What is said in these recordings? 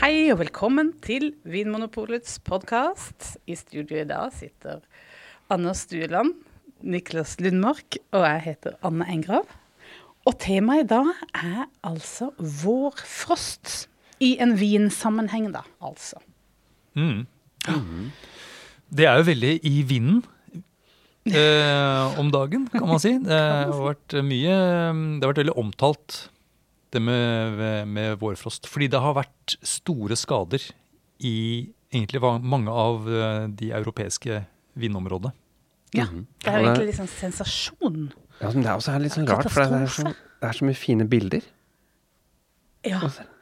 Hei og velkommen til Vinmonopolets podkast. I studio i dag sitter Anne Stueland, Niklas Lundmark og jeg heter Anne Engrav. Og temaet i dag er altså vårfrost. I en vinsammenheng, da, altså. Mm. Det er jo veldig i vinden eh, om dagen, kan man si. Det har vært mye Det har vært veldig omtalt, det med, med vårfrost. Fordi det har vært store skader i egentlig mange av eh, de europeiske vindområdene. Ja, Mhm. Det er jo egentlig litt sånn sensasjon. Ja, men det er også litt sånn rart, for det er, så, det er så mye fine bilder. Ja.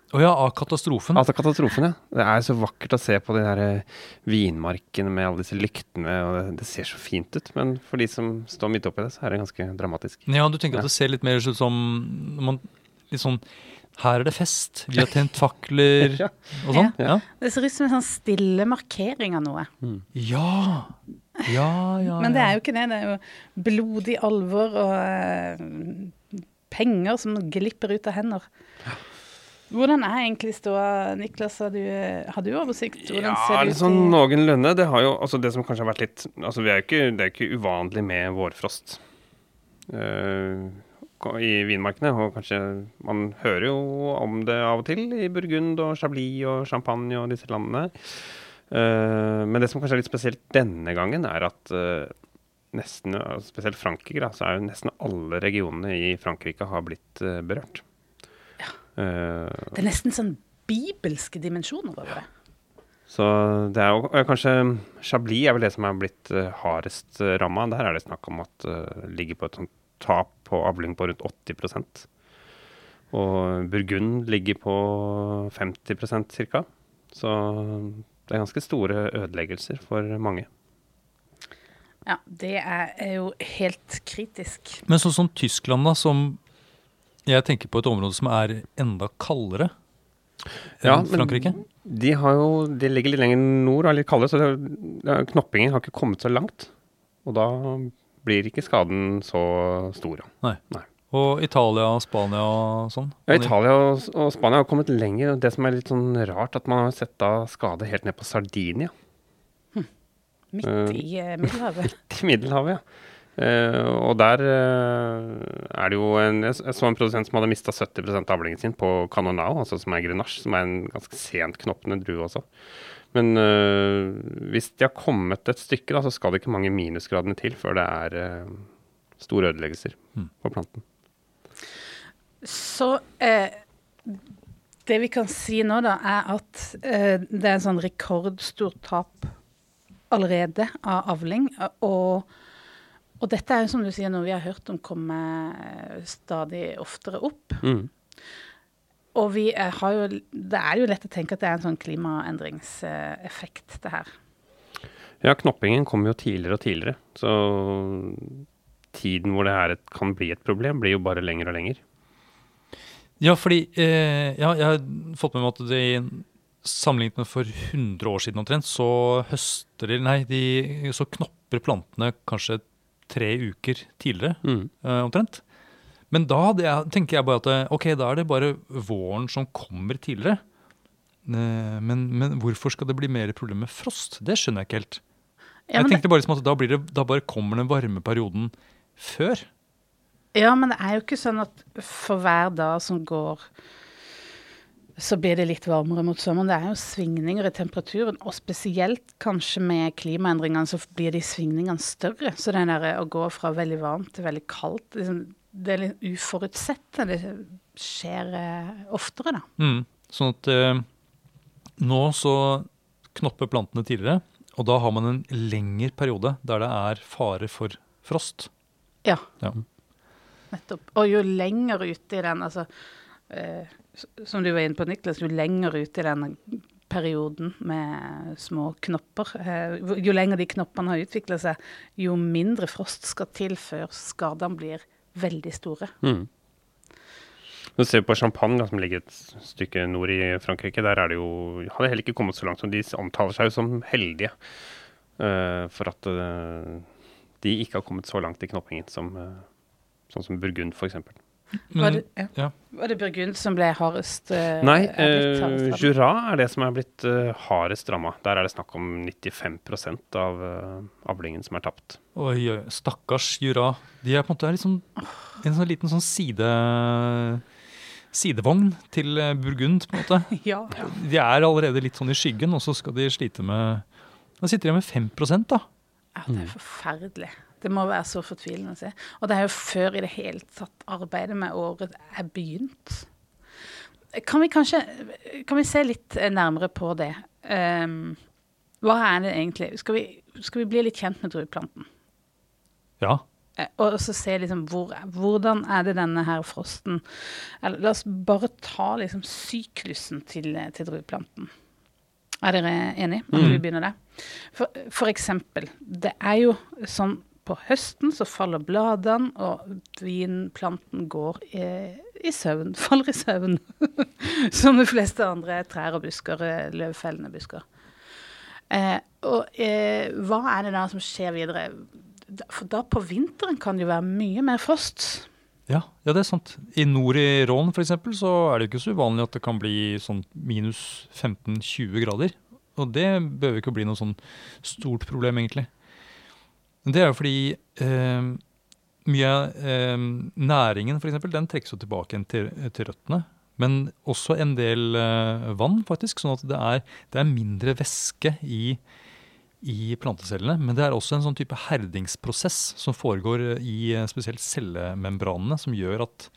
Å ja, av katastrofen. Altså katastrofen, ja. Det er så vakkert å se på de der eh, vinmarkene med alle disse lyktene, og det, det ser så fint ut. Men for de som står midt oppi det, så er det ganske dramatisk. Ja, du tenker Ja. at det ser litt mer ut som når man, Litt sånn Her er det fest, vi har tent fakler Ja. og sånn. Ja. Det ser ut som en sånn stille markering av noe. Ja. Ja, ja, Men det er jo ikke det. Det er jo blodig alvor og uh, penger som glipper ut av hender. Hvordan er egentlig ståa, Niklas? Har du, har du oversikt? Hvordan Ja, ser det ut sånn noenlunde. Det har jo altså det som kanskje har vært litt Altså vi er jo ikke, det er ikke uvanlig med vårfrost eh, i vinmarkene. Og kanskje Man hører jo om det av og til i Burgund og Chablis og Champagne og disse landene. Eh, men det som kanskje er litt spesielt denne gangen, er at eh, nesten, spesielt Frankrike, da, så er jo nesten alle regionene i Frankrike har blitt eh, berørt. Ja. Det er nesten sånn bibelske dimensjoner over det. så det er jo kanskje Chablis er vel det som er blitt hardest ramma. Der er det snakk om at det ligger på et sånt tap på avling på rundt 80% Og Burgund ligger på 50% ca. Så det er ganske store ødeleggelser for mange. Ja, det er, jo helt kritisk. Men sånn som Tyskland, da, som jeg tenker på et område som er enda kaldere enn Ja, men- Frankrike. De, har jo, de ligger litt lenger nord og er litt kaldere, så det, det, knoppingen har ikke kommet så langt. Og da blir ikke skaden så stor. Nei. Og Italia og Spania og sånn. Ja, Italia og, og Spania har kommet lenger. og Det som er litt sånn rart, at man har sett da skade helt ned på Sardinia. Midt Eh. i uh, Middelhavet. i Middelhavet, ja. Uh, og der uh, er det jo en Jeg så en produsent som hadde mista 70 av avlingen sin på Canonao, altså som er Grenache, som er en ganske sent knoppende drue også. Men eh, hvis de har kommet et stykke, da, så skal det ikke mange minusgradene til før det er eh, store ødeleggelser Mm. på planten. Så eh, det vi kan si nå, da, er at eh, det er en sånn rekordstort tap allerede av avling. Og, og dette er jo som du sier, noe vi har hørt om komme eh, stadig oftere opp. Mm. Og vi er, har jo, det er jo lett å tenke at det er en sånn klimaendringseffekt, det her. Ja, knoppingen kommer jo tidligere og tidligere. Så tiden hvor det her kan bli et problem, blir jo bare lenger og lenger. Ja, fordi eh, ja, jeg har fått med meg at de sammenlignet med for 100 år siden omtrent, så høster de Nei, de, så knopper plantene kanskje tre uker tidligere Mm. eh, omtrent. Men da jeg, tenker jeg bare at eh, ok, da er det bare våren som kommer tidligere. Eh, men, men hvorfor skal det bli mer problem med frost? Det skjønner jeg ikke helt. Ja, jeg tenkte bare liksom at da, blir det, da bare kommer den varme perioden før. ja, men det er jo ikke sånn at for hver dag som går, så blir det litt varmere mot sommeren. Det er jo svingninger i temperaturen, og spesielt kanskje med klimaendringene så blir de svingningene større. Så det der å gå fra veldig varmt til veldig kaldt, liksom, det er litt uforutsett. Det skjer eh, oftere, da. Mm. Sånn at eh, nå så knopper plantene tidligere, og da har man en lengre periode der det er fare for frost. Ja. Ja. Nettopp. Og jo lenger ute i den, altså eh, Som du var inne på, Niklas, jo lenger ute i den perioden med små knopper eh, Jo lenger de knoppene har utvikla seg, jo mindre frost skal til før skadene blir veldig store. Mm. Når du ser på Champagne, som ligger et stykke nord i Frankrike, der er det jo Har det heller ikke kommet så langt som de omtaler seg som heldige. uh, for at uh, de ikke har kommet så langt i knoppingen som, uh, sånn som Burgund, f.eks. Men, Var det, ja. ja. var det Burgund som ble hardest uh, Nei, rammet? Jura er det som er blitt uh, hardest ramma. Der er det snakk om 95% av uh, avlingen som er tapt. Oi, oi, stakkars Jura. De er på en måte sånn, en sånn liten sånn side, sidevogn til Burgund, på en måte. Ja. De er allerede litt sånn i skyggen, og så skal de slite med Da sitter de med 5% da. ja, det er forferdelig. Det må være så fortvilende å se. Og det er jo før i det hele tatt arbeidet med året er begynt. Kan vi kanskje kan vi se litt eh, nærmere på det? Um, hva er det egentlig? Skal vi, skal vi bli litt kjent med drueplanten? Ja. Eh, Og så se liksom hvor, hvordan er det denne her frosten Eller la oss bare ta liksom syklusen til, til drueplanten. Er dere enige? Om vi begynner der? For, for eksempel, det er jo sånn på høsten så faller bladene, og vinplanten går i, i søvn. Faller i søvn. Som de fleste andre trær og busker, eh, løvfellende busker. Eh, og eh, hva er det da som skjer videre? For da på vinteren kan det jo være mye mer frost. Ja, ja, det er sant. I nord i Rån eksempel, så er det ikke så uvanlig at det kan bli sånn minus 15-20 grader. Og det behøver ikke bli noe sånn stort problem, egentlig. Det er jo fordi eh, mye av eh, næringen for eksempel, den trekkes jo tilbake til, til røttene. Men også en del eh, vann, faktisk. Sånn at det er, det er mindre væske i, i plantecellene. Men det er også en sånn type herdingsprosess som foregår i eh, spesielt cellemembranene, som gjør at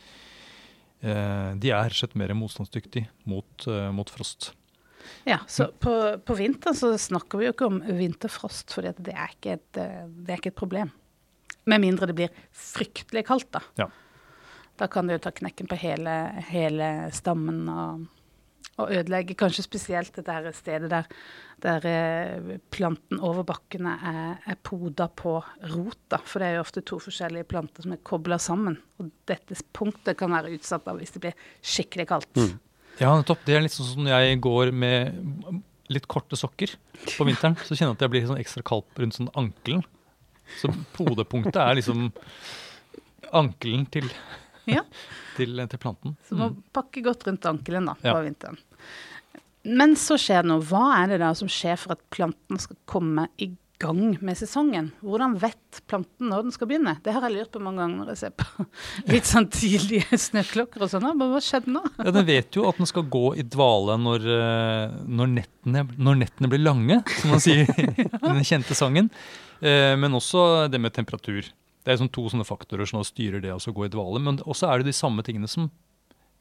eh, de er rett mer motstandsdyktige mot, eh, mot frost. Ja, så på, på vinteren så snakker vi jo ikke om vinterfrost, for det, eh, det er ikke et problem. Med mindre det blir fryktelig kaldt, da. Ja. Da kan det jo ta knekken på hele, hele stammen og, og ødelegge kanskje spesielt dette her stedet der, der eh, planten over bakkene er, er poda på rota. For det er jo ofte to forskjellige planter som er kobla sammen. Og dette punktet kan være utsatt da hvis det blir skikkelig kaldt. Ja, nettopp. Det er litt sånn som når jeg går med litt korte sokker på vinteren. Så kjenner jeg at jeg blir sånn ekstra kald rundt sånn ankelen. Så hodepunktet er liksom ankelen til, Ja. til, til planten. Så må pakke godt rundt ankelen da, Ja. på vinteren. Men så skjer det noe. Hva er det da som skjer for at planten skal komme i gang med sesongen? Hvordan vet planten når den skal begynne? Det har jeg lurt på mange ganger når jeg ser på litt sånn tidlige snøklokker og sånn. Men hva skjedde nå? Ja, Den vet jo at den skal gå i dvale når, eh, når, nettene, når nettene blir lange, som man sier i den kjente sangen. Eh, Men også det med temperatur. Det er sånn to sånne faktorer som styrer det å gå i dvale. Men også er det de samme tingene som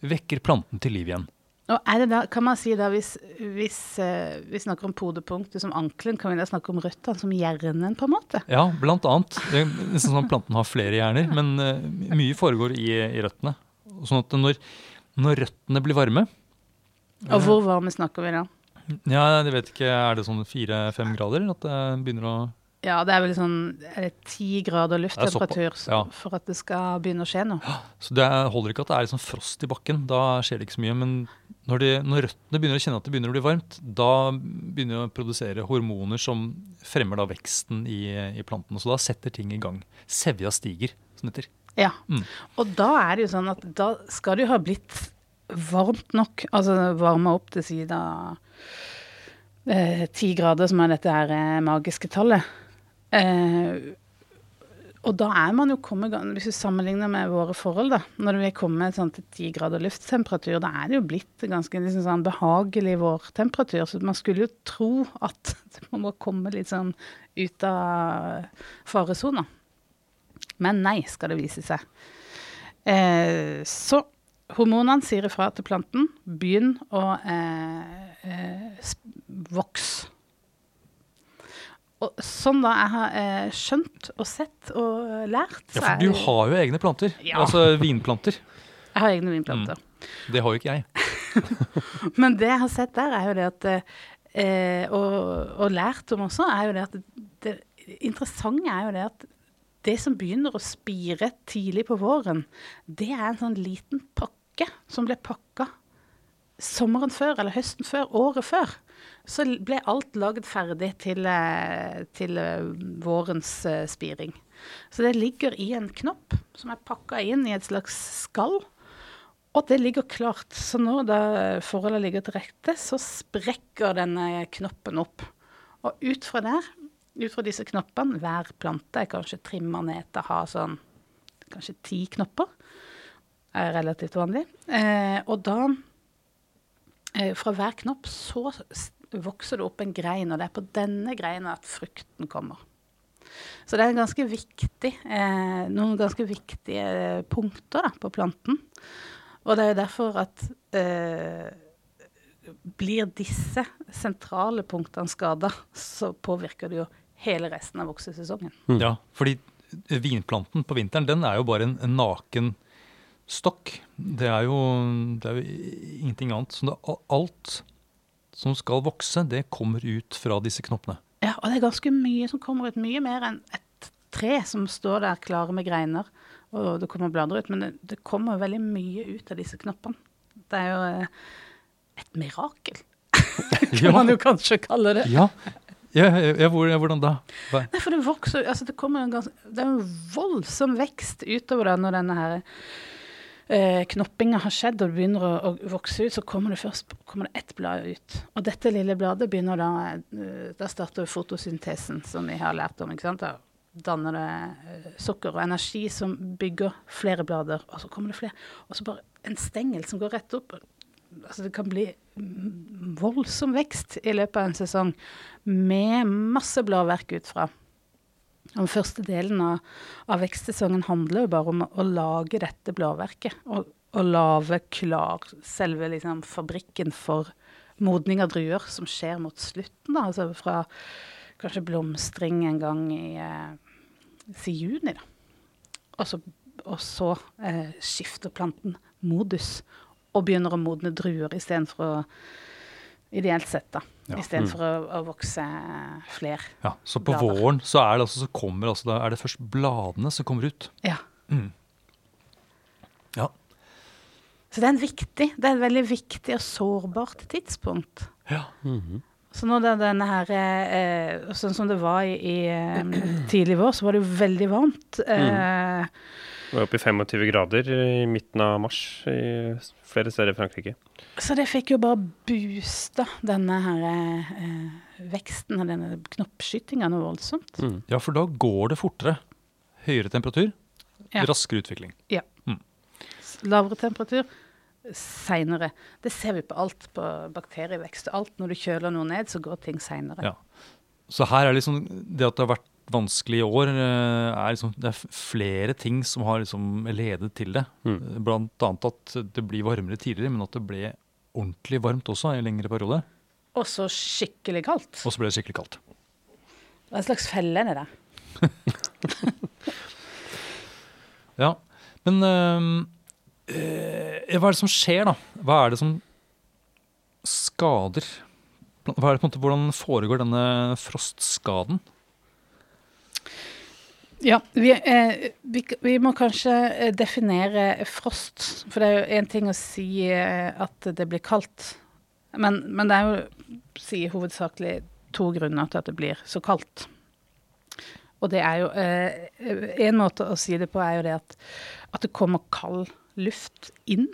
vekker planten til liv igjen. Da, kan man si da, hvis, hvis uh, vi snakker om podepunktet som ankelen, kan vi da snakke om røttene som hjernen, på en måte? Ja, blant annet. Det er nesten sånn at planten har flere hjerner, men uh, mye foregår i, i røttene. Sånn at når, når røttene blir varme Og hvor varme snakker vi da? Ja, jeg vet ikke, Er det sånn fire-fem grader? At det begynner å Ja, det er vel sånn er det ti grader er lufttemperatur ja. for at det skal begynne å skje noe. Så det er- holder ikke at det er liksom frost i bakken. Da skjer det ikke så mye. Men når, de, når røttene begynner å kjenne at det begynner å bli varmt, da begynner de å produsere hormoner som fremmer da veksten i, i plantene. Så da setter ting i gang. Sevja stiger, som det heter. Ja. Mm. Og da er det jo sånn at da skal det jo ha blitt varmt nok, altså varma opp til siden av eh, ti grader, som er dette her eh, magiske tallet. Eh, og da er man jo kommet, hvis vi sammenligner med våre forhold, da, når vi er kommet sånn til ti grader lufttemperatur, da er det jo blitt ganske liksom sånn behagelig vårtemperatur. Så man skulle jo tro at man må komme litt sånn ut av faresona. Men nei, skal det vise seg. Eh, så hormonene sier ifra til planten begynn å eh, eh, vokse. Sånn da jeg har eh, skjønt og sett og lært, Ja, for du har jo egne planter. Ja. Altså vinplanter. Jeg har egne vinplanter. Det har jo ikke jeg. Men det jeg har sett der, er jo det at eh, og, og lært om også, er jo det at det, det interessante er jo det at det som begynner å spire tidlig på våren, det er en sånn liten pakke som ble pakka sommeren før, eller høsten før, året før. Så ble alt laget ferdig til, eh, til eh, vårens eh, spiring. Så det ligger i en knopp som er pakka inn i et slags skall. Og det ligger klart. Så når da forholdet ligger til rette, så sprekker denne knoppen opp. Og ut fra der, ut fra disse knoppene, hver plante er kanskje trimma ned til å ha sånn kanskje ti knopper. er relativt vanlig. Eh, og da, fra hver knopp, så vokser det opp en grein, og det er på denne greina at frukten kommer. Så det er en ganske viktig, eh, noen ganske viktige punkter da, på planten. Og det er jo derfor at eh, blir disse sentrale punktene skada, så påvirker det jo hele resten av voksesesongen. Ja, fordi vinplanten på vinteren, den er jo bare en, en naken stokk. Det er, jo, det er jo ingenting annet. Så det, alt som skal vokse, det kommer ut fra disse knoppene. Ja, og det er ganske mye som kommer ut. Mye mer enn et tre som står der klare med greiner, og det kommer blader ut. Men det, det kommer veldig mye ut av disse knoppene. Det er jo eh, et mirakel, kan man jo kanskje kalle det. Ja, ja, ja hvor- hvordan da? Nei, for det vokser altså det, kommer en ganske, det er en voldsom vekst utover det når denne her eh, knoppinga har skjedd og det begynner å, å vokse ut, så kommer det først kommer det ett blad ut. Og dette lille bladet begynner da eh, Da starter fotosyntesen, som vi har lært om. ikke sant? Da danner det eh, sukker og energi som bygger flere blader, og så kommer det flere. Og så bare en stengel som går rett opp. Altså det kan bli voldsom vekst i løpet av en sesong med masse bladverk ut fra. Den første delen av, av vekstsesongen handler jo bare om å, å lage dette blåverket. Og, og lage klar selve liksom, fabrikken for modning av druer, som skjer mot slutten. da, altså Fra kanskje blomstring en gang i eh, si juni. da. Og så, og så eh, skifter planten modus og begynner å modne druer istedenfor å Ideelt sett, da. Ja. Istedenfor å, å vokse flere. Ja, så på Blader. våren så er det, altså, så kommer, altså, da er det først bladene som kommer ut. Ja. Mm. Ja. Så det er en viktig, det er et veldig viktig og sårbart tidspunkt. ja. Så når det, denne her, eh, sånn som det var i, i eh, tidlig vår, så var det jo veldig varmt. Eh, Vi var oppe i 25 grader i midten av mars i flere steder i Frankrike. Så det fikk jo bare boosta denne her eh, veksten av denne knoppskytinga noe voldsomt. Mm. ja, for da går det fortere. Høyere temperatur, Ja. raskere utvikling. Ja. Lavere temperatur seinere. Det ser vi på alt på bakterievekst. Alt når du kjøler noe ned, så går ting seinere. Ja. Så her er liksom det at det har vært vanskelig i år, eh, er liksom, det er flere ting som har liksom ledet til det. Mm. Blant annet at det blir varmere tidligere, men at det ble ordentlig varmt også i en lengre periode. Og så skikkelig kaldt. Og så ble det skikkelig kaldt. Det er en slags felle, det der. Ja, men øh, eh, hva er det som skjer, da? Hva er det som skader hva er det på en måte, Hvordan foregår denne frostskaden? Ja, vi, eh, vi, vi må kanskje eh, definere frost. For det er jo én ting å si eh, at det blir kaldt. Men, men det er jo sier hovedsakelig to grunner til at det blir så kaldt. Og det er jo eh, En måte å si det på er jo det at, at det kommer kald luft inn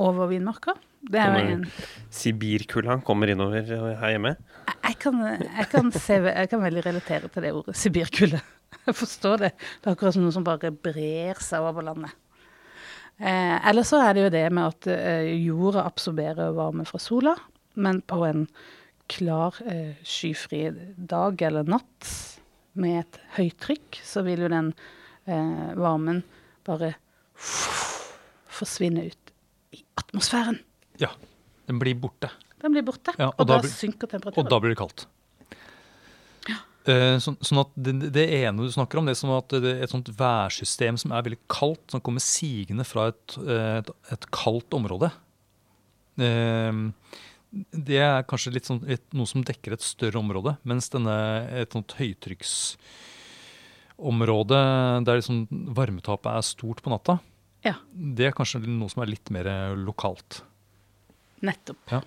over vinmarka. Det er jo en Sibirkulda kommer innover her hjemme. Jeg- Jeg kan, jeg, kan se, jeg kan veldig relatere til det ordet, sibirkulde. Jeg forstår det. Det er akkurat som noe som bare brer seg over landet. Eh, eller så er det jo det med at eh, jorda absorberer varme fra sola, men på en klar, eh, skyfri dag eller natt med et høytrykk, så vil jo den eh, varmen bare forsvinne ut i atmosfæren. Ja, den blir borte. Den blir borte, Ja, og, og da blir- synker Og da blir det kaldt. Eh, sånn, sånn at det, det ene du snakker om, det er sånn at det er et sånt værsystem som er veldig kaldt, som kommer sigende fra et, eh, et, et kaldt område. Eh, det er kanskje litt sånn, et, noe som dekker et større område, mens denne, et sånt høytrykksområde der liksom varmetapet er stort på natta, Ja, det er kanskje noe som er litt mer lokalt. nettopp. Ja.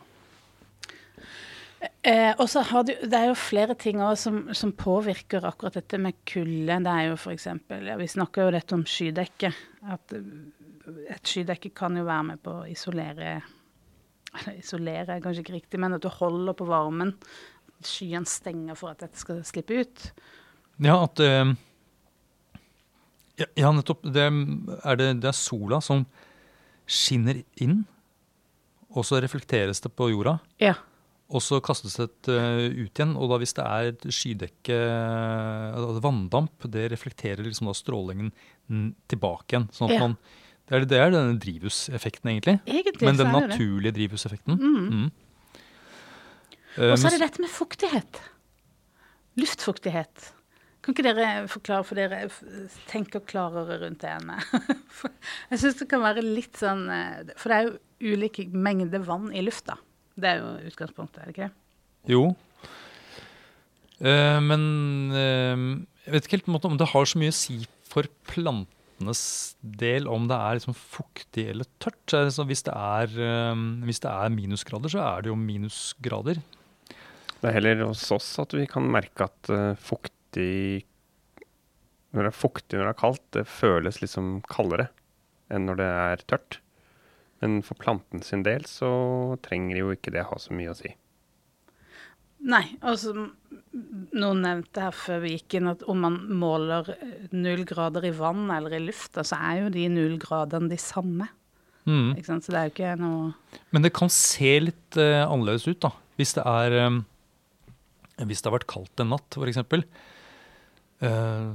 Eh, og så har du, Det er jo flere ting som, som påvirker akkurat dette med kulde. Det er jo f.eks. Ja, vi snakker jo dette om skydekke. At eh, et skydekke kan jo være med på å isolere Eller isolere er kanskje ikke riktig, men at du holder på varmen. Skyen stenger for at dette skal slippe ut. Ja, at eh, ja, ja, nettopp. Det er, det, det er sola som skinner inn, og så reflekteres det på jorda. Ja. Og så kastes det uh, ut igjen. Og da hvis det er et skydekke, uh, vanndamp, det reflekterer liksom da strålingen tilbake igjen. sånn at Ja. man, det, er, det er denne drivhuseffekten, egentlig. Egentlig Men den naturlige drivhuseffekten. Mm. Mm. Eh, Og så er det dette med fuktighet. Luftfuktighet. Kan ikke dere forklare, for dere tenker klarere rundt det enn meg. Jeg syns det kan være litt sånn eh, For det er jo ulike mengder vann i lufta. Det er jo utgangspunktet, er det ikke det? Jo. Eh, men eh, jeg vet ikke helt om det har så mye å si for plantenes del om det er liksom fuktig eller tørt. Så det sånn, hvis, det er, eh, hvis det er minusgrader, så er det jo minusgrader. Det er heller hos oss at vi kan merke at uh, fuktig Når det er fuktig når det er kaldt, det føles liksom kaldere enn når det er tørt. Men for planten sin del så trenger jo ikke det ha så mye å si. Nei, altså Noen nevnte her før vi gikk inn at om man måler eh, null grader i vann eller i lufta, så er jo de null gradene de samme. Mm. Ikke sant? Så det er jo ikke noe Men det kan se litt uh, annerledes ut, da. Hvis det er um, Hvis det har vært kaldt en natt, f.eks. Uh,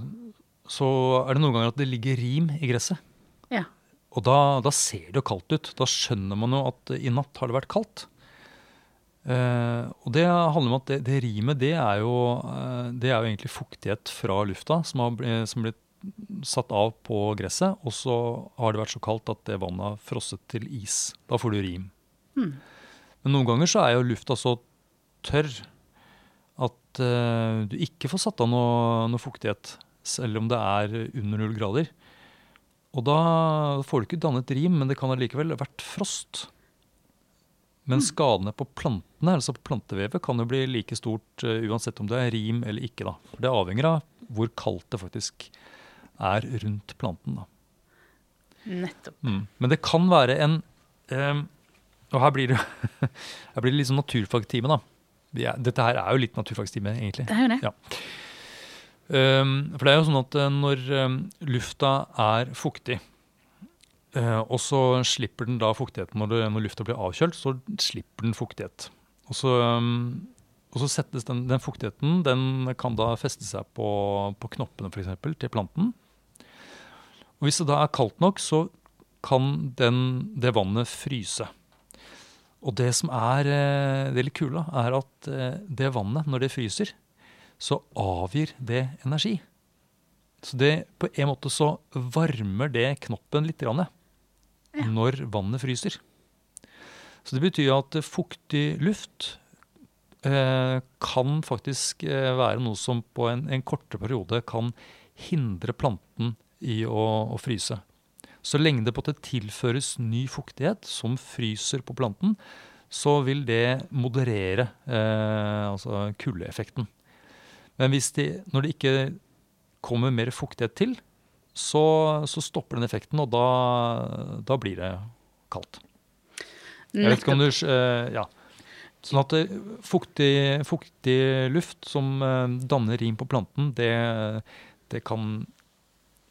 så er det noen ganger at det ligger rim i gresset. Ja. Og da, da ser det jo kaldt ut. Da skjønner man jo at i natt har det vært kaldt. Eh, og det handler om at det, det rimet, det er, jo, eh, det er jo egentlig fuktighet fra lufta som har blitt satt av på gresset, og så har det vært så kaldt at det vannet har frosset til is. Da får du rim. Mm. Men noen ganger så er jo lufta så tørr at eh, du ikke får satt av noe, noe fuktighet, selv om det er under null grader. Og da får du ikke dannet rim, men det kan allikevel vært frost. Men skadene på plantene, altså på plantevevet, kan jo bli like stort uh, uansett om det er rim eller ikke. da. For Det avhenger av hvor kaldt det faktisk er rundt planten. da. Nettopp. Mm. Men det kan være en ehm, Og her blir det, her blir det litt sånn naturfagtime, da. Dette her er jo litt naturfagstime, egentlig. Det er jo det. Ja. Ehm, for det er jo sånn at eh, når ehm, lufta er fuktig, eh, og så slipper den da fuktigheten når, når lufta blir avkjølt, så slipper den fuktighet. Og så, ehm, og så settes den, den fuktigheten den kan da feste seg på, på knoppene for eksempel, til planten. Og hvis det da er kaldt nok, så kan den, det vannet fryse. Og det som er eh, det litt kule, er at det vannet, når det fryser, så avgir det energi. Så det, på en måte så varmer det knoppen litt grann, Ja. når vannet fryser. Så det betyr at fuktig luft eh, kan faktisk eh, være noe som på en, en kortere periode kan hindre planten i å, å fryse. Så lenge det på det tilføres ny fuktighet som fryser på planten, så vil det moderere eh, altså kuldeeffekten. Men hvis de, når det ikke kommer mer fuktighet til, så, så stopper den effekten, og da, da blir det kaldt. Jeg vet ikke om du eh, Ja. Sånn at eh, fuktig, fuktig luft som eh, danner rim på planten, det, det kan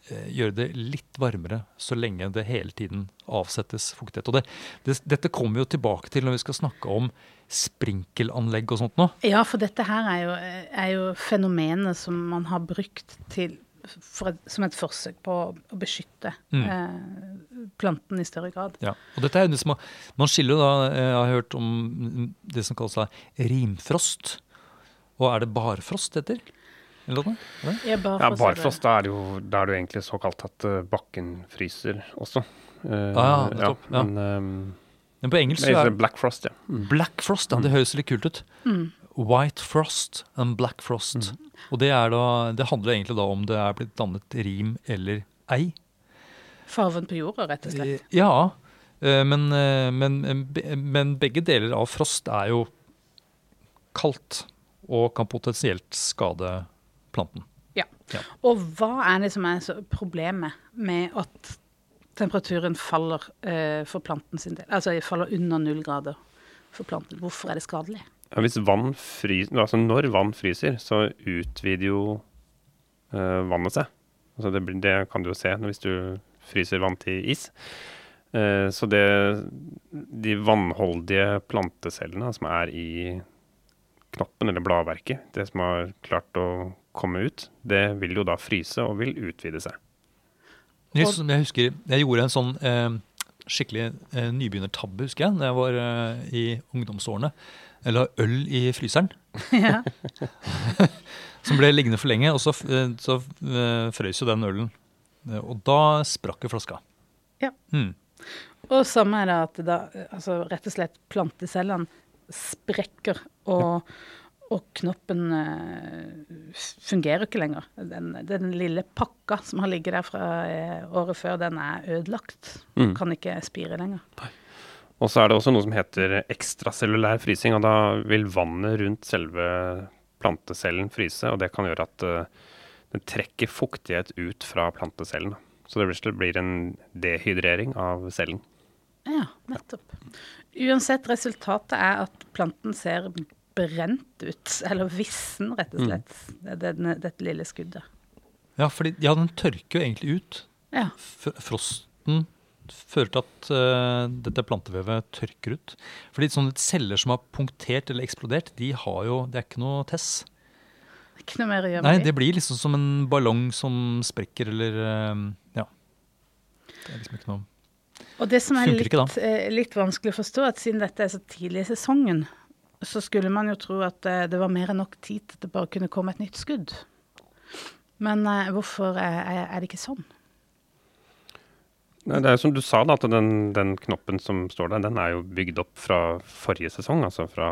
gjøre det litt varmere så lenge det hele tiden avsettes fuktighet. Og det, det, dette kommer vi jo tilbake til når vi skal snakke om sprinkelanlegg og sånt nå. Ja, for dette her er jo, er jo fenomenet som man har brukt til, et, som et forsøk på å beskytte Mm. eh, planten i større grad. Ja, og dette er jo det som, har- Man skiller da, eh, jeg har hørt om det som kalles rimfrost. Og er det barfrost det heter? Eller noe? Er? Ja, barfrost, da er det jo, da er det jo egentlig såkalt at eh, bakken fryser også. Uh, Ah, ja, nettopp, ja. Men um, Men på engelsk så er black frost, ja. Mm. black frost. Ja, det høres litt kult ut. Mm. White frost and black frost. Og det, er da, det handler egentlig da om det er blitt dannet rim eller ei. Farven på jorda, rett og slett. Ja, men, men, men men begge deler av frost er jo kaldt og kan potensielt skade planten. Og hva er det som er så problemet med at temperaturen faller eh, for planten sin del? Altså faller under null grader for planten. Hvorfor er det skadelig? Ja, hvis vann fryser, altså når vann fryser, så utvider jo eh, vannet seg. Altså det, blir- det kan du jo se hvis du fryser vann til is. Eh, så det, de vannholdige plantecellene som er i knoppen eller bladverket, det som har klart å komme ut, det vil jo da fryse og vil utvide seg. Jeg, husker jeg gjorde en sånn eh, skikkelig eh, nybegynnertabbe, husker jeg, da jeg var eh, i ungdomsårene. Eller øl i fryseren, ja. som ble liggende for lenge, og så, eh, så eh, frøs jo den ølen. Eh, Og da sprakk jo flaska. Ja. Mm. Og samme er det at da, altså rett og slett plantecellene sprekker, og, og knoppen eh, fungerer ikke lenger. Den, den lille pakka som har ligget der fra eh, året før, den er ødelagt. Mm. Kan ikke spire lenger. Og så er det også noe som heter ekstracellulær frysing, og da vil vannet rundt selve plantecellen fryse, og det kan gjøre at eh, den trekker fuktighet ut fra plantecellen. Så det blir- blir en dehydrering av cellen. Ja, nettopp. Uansett, resultatet er at planten ser brent ut, eller vissen, rett og slett. mm. denne, dette lille skuddet. Ja, fordi, ja, den tørker jo egentlig ut. Ja. Frosten fører til at uh, dette plantevevet tørker ut. Fordi sånne celler som har punktert eller eksplodert, de har jo, det er ikke noe tess. Ikke noe mer å gjøre Nei, med det blir liksom som en ballong som sprekker, eller eh, ja. Det er liksom ikke noe Og det som er litt, eh, litt vanskelig å forstå, at siden dette er så tidlig i sesongen, så skulle man jo tro at eh, det var mer enn nok tid til at det bare kunne komme et nytt skudd. Men eh, hvorfor er, er- det ikke sånn? Det er jo som du sa, da, at den, den knoppen som står der, den er jo bygd opp fra forrige sesong, altså fra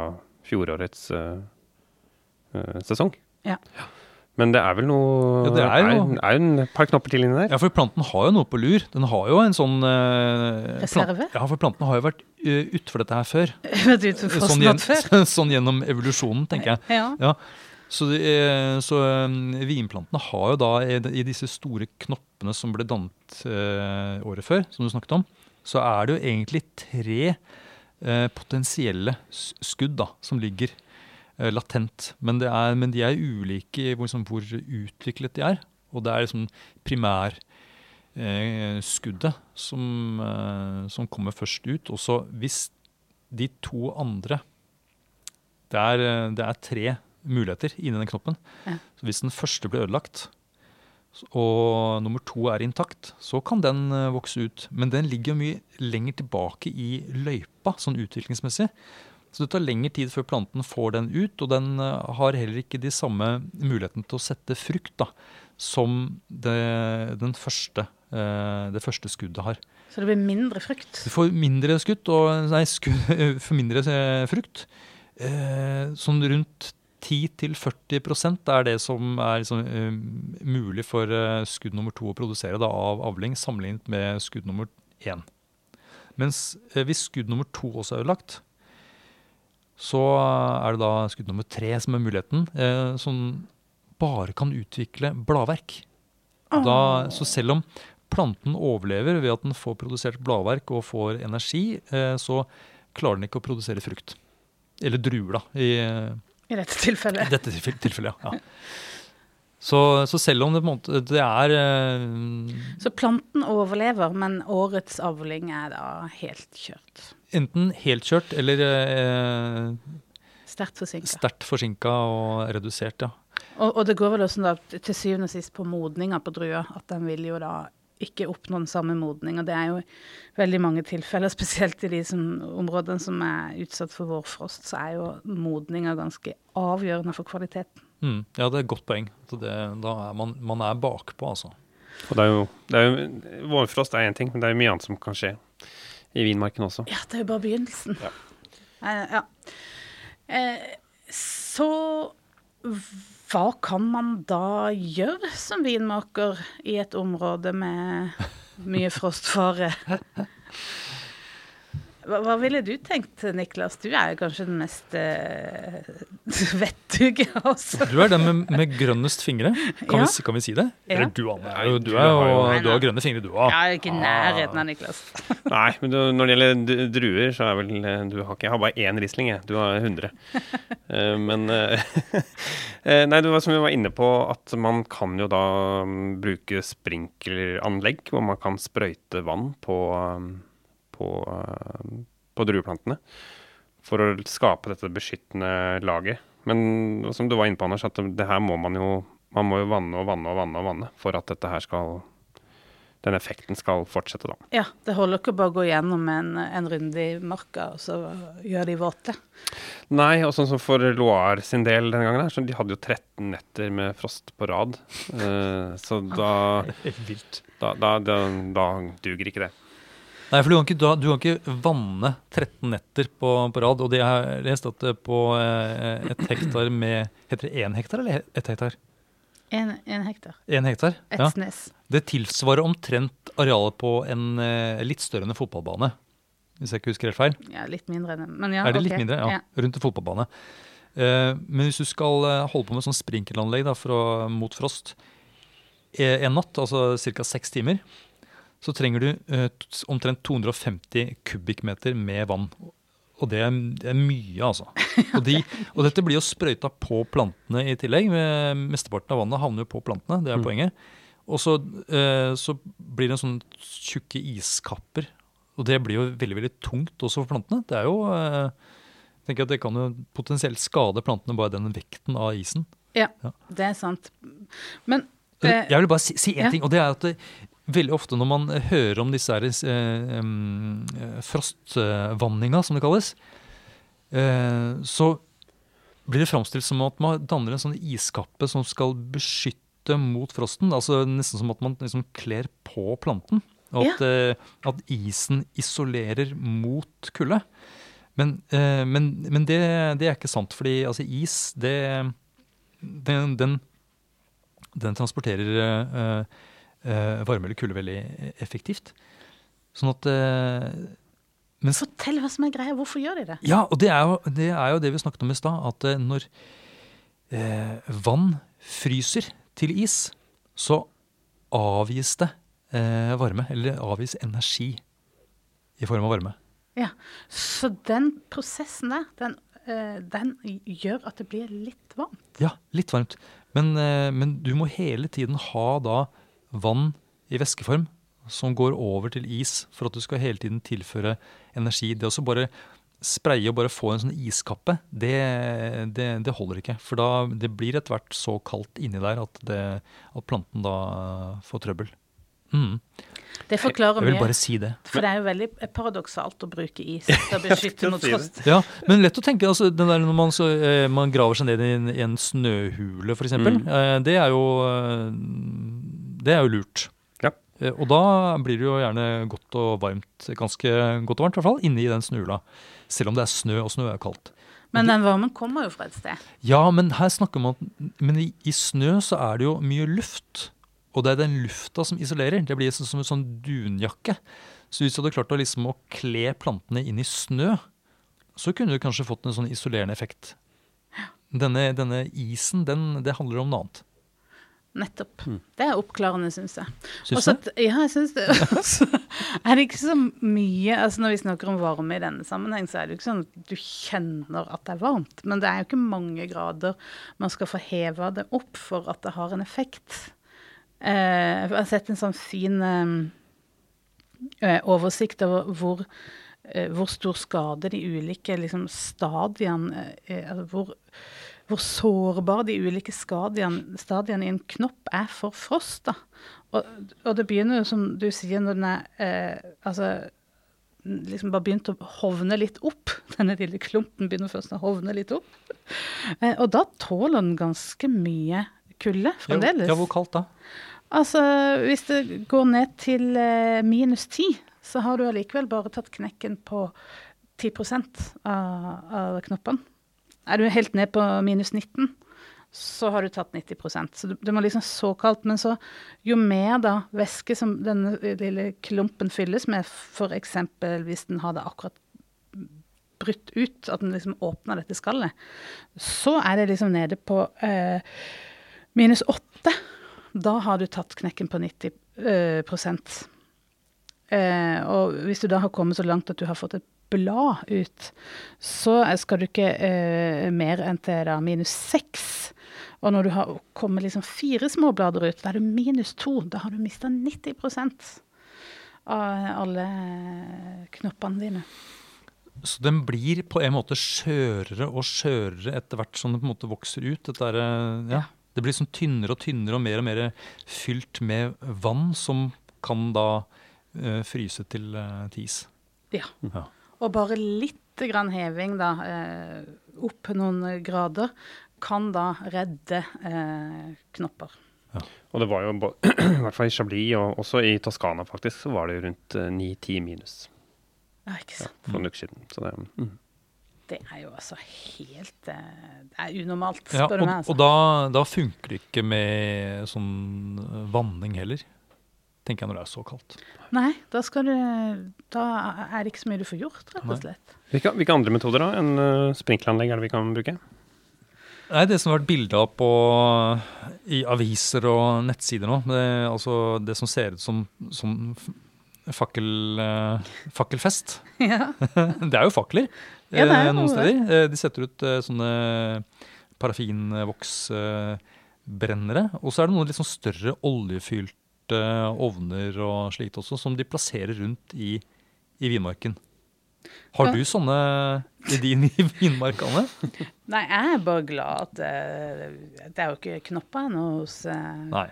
fjorårets uh, uh, sesong. Ja. Men det er vel noe Ja, det er jo- er, er en par knopper til inni der. Ja, for planten har jo noe på lur. Den har jo en sånn eh, Reserve? ja, for planten har jo vært uh, utfor dette her før. Vært ute for Sånn, gjen, før? sånn gjennom evolusjonen, tenker jeg. Ja. Ja, så, det, er- så um, vinplantene har jo da i, i disse store knoppene som ble dannet uh, året før, som du snakket om, så er det jo egentlig tre eh, potensielle skudd da, som ligger eh, latent. Men, det er, men de er ulike i hvor, liksom, hvor utviklet de er. Og det er liksom primær eh, som, eh, som kommer først ut. Og så hvis de to andre det er, eh, det er tre muligheter inni den knoppen. Ja. Så hvis den første blir ødelagt, og nummer to er intakt, så kan den eh, vokse ut. Men den ligger mye lenger tilbake i løypa, sånn utviklingsmessig. Så det tar lengre tid før planten får den ut, og den eh, har heller ikke de samme mulighetene til å sette frukt da, som det, den første, eh, det første skuddet har. Så det blir mindre frukt? Du får mindre skutt og Nei, skudd, for mindre eh, frukt. Sånn rundt 10-40% er det som er liksom, uh, mulig for uh, skudd nummer to å produsere da, av avling, sammenlignet med skudd nummer én. Mens uh, hvis skudd nummer to også er ødelagt, så er det da skudd nummer tre som er muligheten, eh, som bare kan utvikle bladverk. Da, så selv om planten overlever ved at den får produsert bladverk og får energi, eh, så klarer den ikke å produsere frukt. Eller druer, da, i, I dette i dette tilfellet. Ja. Så, så selv om det, måte, det er eh, Så planten overlever, men årets avling er da helt kjørt. Enten helt kjørt eller eh, Sterkt forsinka. sterkt forsinka og redusert, ja. Og, og det går vel også da til syvende og sist på modninga på drua, at den vil jo da ikke oppnå den samme modning. Og det er jo veldig mange tilfeller, spesielt i de som, områdene som er utsatt for vårfrost, så er jo modninga ganske avgjørende for kvaliteten. Mm, ja, det er et godt poeng. Det, da er man, man er bakpå, altså. Og det er jo, det er jo, vårfrost er én ting, men det er jo mye annet som kan skje i vinmarken også. Ja, det er jo bare begynnelsen. Ja. Eh, ja. Eh, så hva kan man da gjøre som vinmaker i et område med mye frostfare? Hva, hva ville du tenkt, Niklas? Du er jo kanskje den mest uh, vettuge av oss. Du er den med, med grønnest fingre, kan, Ja. vi, kan vi si det? Ja. Eller du, Anne. Du, Du er og, du har grønne fingre, du òg. Jeg er ikke i nærheten av Niklas. Nei, men du, når det gjelder druer, så er vel eh, du har ikke, Jeg har bare én Riesling, jeg. Du har 100. Eh, men eh, eh, Nei, det var som vi var inne på, at man kan jo da mm, bruke sprinkleranlegg, hvor man kan sprøyte vann på, um, på, uh, på drueplantene. For å skape dette beskyttende laget. Men som du var inne på, Anders, at det her må man jo Man må jo vanne og vanne og vanne og vanne for at dette her skal den effekten skal fortsette, da. Ja, det holder ikke bare å gå gjennom en, en runde i marka, og så gjør de våte. Nei, og sånn som for Loire sin del denne gangen, her, så de hadde jo 13 netter med frost på rad. Uh, så da, da, da, da, da duger ikke det. Nei, for du kan ikke, du, du kan ikke vanne 13 netter på, på rad. Og det har jeg lest at på eh, et hektar med Heter det én hektar eller ett hektar? En, en hektar. En hektar. Et Ja. Det tilsvarer omtrent arealet på en eh, litt større enn en fotballbane. Hvis jeg ikke husker helt feil. Ja, litt mindre enn. Men ja, er det okay. litt mindre? Ja. Rundt en fotballbane. Eh, men hvis du skal eh, holde på med sånn sprinkelanlegg da, å, mot frost eh, en natt, altså ca. seks timer, så trenger du eh, omtrent 250 kubikkmeter med vann. Og det er, det er mye, altså. Og, de, og dette blir jo sprøyta på plantene i tillegg. med- Mesteparten av vannet havner jo på plantene, det er poenget. Og så, eh, så blir det en sånn tjukke iskapper. Og det blir jo veldig veldig tungt også for plantene. Det er jo eh, jeg tenker at Det kan jo potensielt skade plantene, bare den vekten av isen. Ja, Ja. det er sant. Men Jeg vil bare si, si en ja. ting, og det er at det, veldig ofte når man hører om disse her, eh, eh, frostvanninga, som det kalles, eh, så blir det framstilt som at man danner en sånn iskappe som skal beskytte mot frosten. altså Nesten som at man liksom kler på planten. Og at, eh, at isen isolerer mot kulde. Men, eh, men, men det, det er ikke sant, fordi altså, is, det, den, den, den transporterer eh, varme eller kulde veldig effektivt. Sånn at eh, men så, fortell hva som er greia. Hvorfor gjør de det? Ja, og det er, jo, det er jo det vi snakket om i stad. At eh, når eh, vann fryser til is, så avgis det eh, varme. Eller avgis energi i form av varme. Ja, Så den prosessen der, den, eh, den gjør at det blir litt varmt. Ja, litt varmt. Men, eh, men du må hele tiden ha da vann i væskeform som går over til is, for at du skal hele tiden tilføre energi. Det å så bare spraye og bare få en sånn iskappe, det, det, det holder ikke. For da, det blir etter hvert så kaldt inni der at, det, at planten da får trøbbel. Mm. Det forklarer Jeg vil mye. bare si det. For det er jo veldig paradoksalt å bruke is til å beskytte mot frost. Ja, men lett å tenke. altså, den der Når man, så, eh, man graver seg ned i en, i en snøhule, f.eks., Mm. eh, det, er jo, eh, det er jo lurt. Ja. Eh, og da blir det jo gjerne godt og varmt, ganske godt og varmt i hvert fall, inni den snøhula. Selv om det er snø, og snø er kaldt. Men den varmen kommer jo fra et sted. Ja, men her snakker man Men i, i snø så er det jo mye luft. Og det er den lufta som isolerer. Det blir som en sånn dunjakke. Så hvis du hadde klart å, liksom, å kle plantene inn i snø, så kunne du kanskje fått en sånn isolerende effekt. Denne, denne isen, den, det handler om noe annet. Nettopp. Det er oppklarende, syns jeg. Syns du? Ja, jeg syns det. Er det ikke så mye altså Når vi snakker om varme i denne sammenheng, så er det jo ikke sånn at du kjenner at det er varmt. Men det er jo ikke mange grader man skal få heva det opp for at det har en effekt. Eh, jeg har sett en sånn fin eh, eh, oversikt over hvor, eh, hvor stor skade de ulike liksom, stadiene eh, altså hvor, hvor sårbare de ulike stadiene, stadiene i en knopp er for frost. Da. Og, og det begynner jo, som du sier, når den er eh, altså, liksom bare begynt å hovne litt opp. Denne lille klumpen begynner først å hovne litt opp. Eh, og da tåler den ganske mye kulde fremdeles. Ja, hvor kaldt da? Altså, hvis det går ned til eh, minus ti, så har du allikevel bare tatt knekken på 10 av, av knoppene. Er du helt ned på minus 19, så har du tatt 90% Så du, det må liksom såkalt. Men så, jo mer da væske som denne lille klumpen fylles med, f.eks. hvis den har det akkurat brutt ut, at den liksom åpner dette skallet, så er det liksom nede på eh, minus 8. Da har du tatt knekken på 90 eh. Eh, og hvis du da har kommet så langt at du har fått et blad ut, så skal du ikke eh, mer enn til da minus seks. Og når du har kommet liksom fire små blader ut, da er du minus to. Da har du mista 90% av alle knoppene dine. Så den blir på en måte skjørere og skjørere etter hvert som den på en måte vokser ut. Dette er, eh, ja, det blir sånn tynnere og tynnere og mer og mer fylt med vann, som kan da uh, fryse til, uh, tis. Ja. Ja. Og bare litt grann heving da, eh, opp noen grader kan da redde eh, knopper. Og det var jo i hvert fall i Chablis og også i Toskana faktisk, så var det rundt eh, 9-10 minus Ja, ikke sant. for en uke siden. Så det, mm. Det er jo altså helt eh, Det er unormalt, Ja, spør og du meg. Altså. og da, da funker det ikke med sånn eh, vanning heller. Tenker jeg når det er så kaldt. Nei, da, skal du, da er det ikke så mye du får gjort, rett og slett. hvilke, hvilke andre metoder da enn uh, sprinkleranlegg er det vi kan bruke? Nei, Det som har vært bilda på, i aviser og nettsider nå, det, altså det som ser ut som, som fakkel, uh, fakkelfest Ja. Det er jo fakler Ja, er eh, noen steder. Eh, De setter ut uh, sånne parafinvoksbrennere. Og så er det noen litt sånn større oljefylte ovner og slikt også, som de plasserer rundt i, i vinmarken. Har du sånne i din vinmark, Anne? Nei, jeg er bare glad at eh, det er jo ikke knopper ennå hos eh, Nei.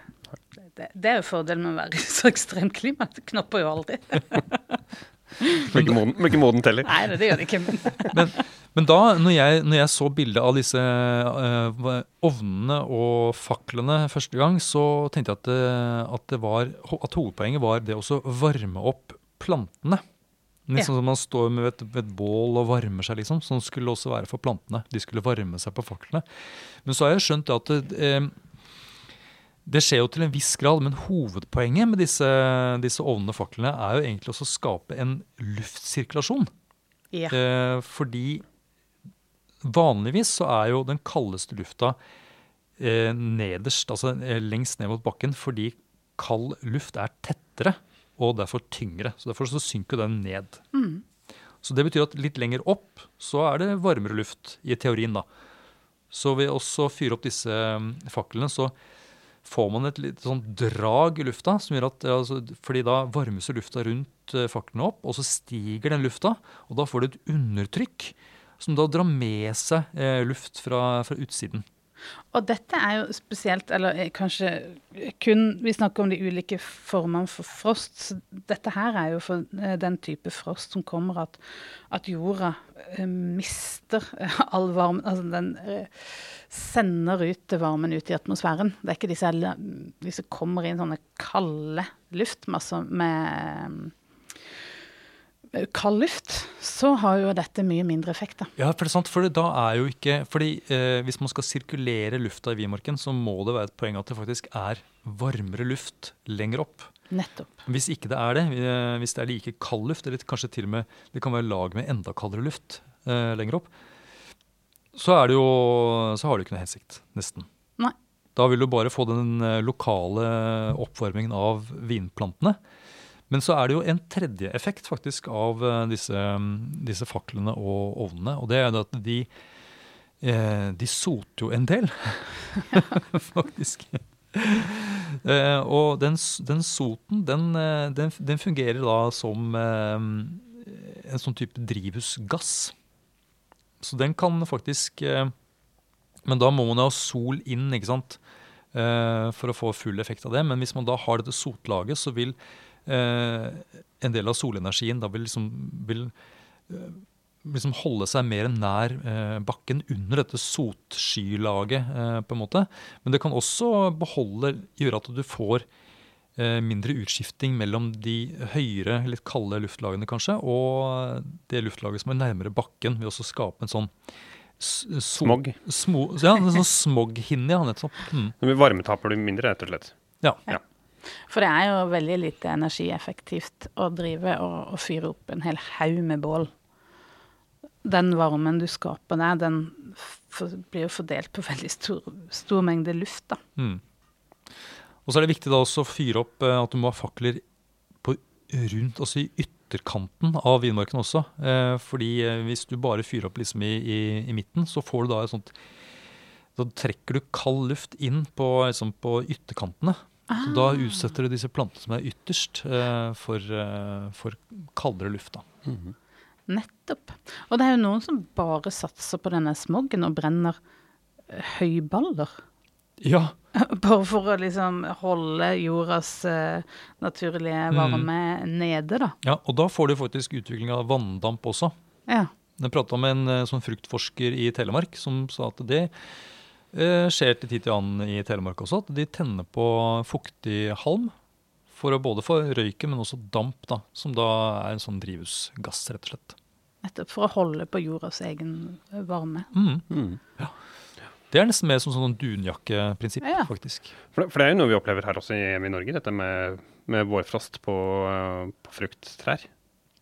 det, det er jo fordelen med å være i så ekstremt klima. Det knopper jo aldri. Blir ikke moden, teller. ikke moden heller. Nei, det, det gjør det ikke. Men Men da, når jeg, når jeg så bildet av disse uh, ovnene og faklene første gang, så tenkte jeg at, det, at, det var, at hovedpoenget var det å varme opp plantene. Liksom som man står med et, ved et bål og varmer seg, liksom. Sånn skulle det også være for plantene. De skulle varme seg på faklene. Men så har jeg skjønt at det, eh, det skjer jo til en viss grad, men hovedpoenget med disse, disse ovnene og faklene er jo egentlig også å skape en luftsirkulasjon. ja. Eh, fordi vanligvis så er jo den kaldeste lufta eh, nederst, altså eh, lengst ned mot bakken, fordi kald luft er tettere og derfor tyngre. Så Derfor så synker den ned. Så det betyr at litt lenger opp så er det varmere luft, i teorien, da. Så ved også å fyre opp disse mm, faklene, så får man et litt sånn drag i lufta, som gjør at, altså, fordi da varmes lufta rundt eh, faklene opp, og så stiger den lufta, og da får du et undertrykk som da drar med seg eh, luft fra, fra utsiden. Og dette er jo spesielt, eller eh, kanskje kun Vi snakker om de ulike formene for frost. Så dette her er jo for eh, den type frost som kommer at, at jorda eh, mister all varmen Altså den sender ut varmen ut i atmosfæren. Det er ikke disse som kommer inn sånne kalde luftmasser med kald luft, så har jo dette mye mindre effekt, da. Ja, for det er sant, for da er jo ikke fordi eh, Hvis man skal sirkulere lufta i Vimorken, så må det være et poeng at det faktisk er varmere luft lenger opp. Nettopp. Hvis ikke det er det, eh, hvis det er like kald luft, eller kanskje til og med det kan være lag med enda kaldere luft eh, lenger opp, så, er det jo, så har det jo ikke noe hensikt, nesten. Nei. Da vil du bare få den eh, lokale oppvarmingen av vinplantene. Men så er det jo en tredje effekt faktisk av eh, disse, disse faklene og ovnene. Og det er at de, eh, de soter jo en del, faktisk. Eh, og den, den soten, den, den, den fungerer da som en sånn type drivhusgass. Så den kan faktisk Men da må man ha sol inn, ikke sant? For å få full effekt av det. Men hvis man da har dette sotlaget, så vil en del av solenergien da vil liksom, vil, eh, liksom holde seg mer nær eh, bakken under dette sotskylaget, eh, på en måte. Men det kan også beholde, gjøre at du får eh, mindre utskifting mellom de høyere, litt kalde luftlagene kanskje, og det luftlaget som er nærmere bakken, ved også å skape en sånn s- so- Smog. Smo, ja, en sånn smoghinne, ja, nettopp. Mm. Varmetaper du mindre, rett og slett. Ja. For det er jo veldig lite energieffektivt å drive og, og fyre opp en hel haug med bål. den varmen du skaper der, den for, blir jo fordelt på veldig stor, stor mengde luft, da. Mm. Og så er det viktig da også å fyre opp eh, at du må ha fakler på rundt, altså i ytterkanten av vinmarken også. Eh, fordi eh, hvis du bare fyrer opp liksom i, i, i midten, så får du da et sånt Da trekker du kald luft inn på, liksom på ytterkantene. Så da utsetter du disse plantene som er ytterst, eh, for, eh, for kaldere luft. da. Nettopp. Og det er jo noen som bare satser på denne smoggen og brenner eh, høyballer. Ja, Bare for å liksom holde jordas eh, naturlige varme nede, da. ja, og da får du faktisk utvikling av vanndamp også. Ja. Jeg prata med en sånn fruktforsker i Telemark som sa at det skjer til tid til annen i Telemark også, at de tenner på fuktig halm for å både få røyken, men også damp, da, som da er en sånn drivhusgass, rett og slett. Nettopp for å holde på jordas egen varme. Mm. Mm. Det er nesten mer som sånn dunjakkeprinsipp, Ja. faktisk. For, det- for det er jo noe vi opplever her også hjemme i Norge, dette med, med vårfrost på, eh, på frukttrær.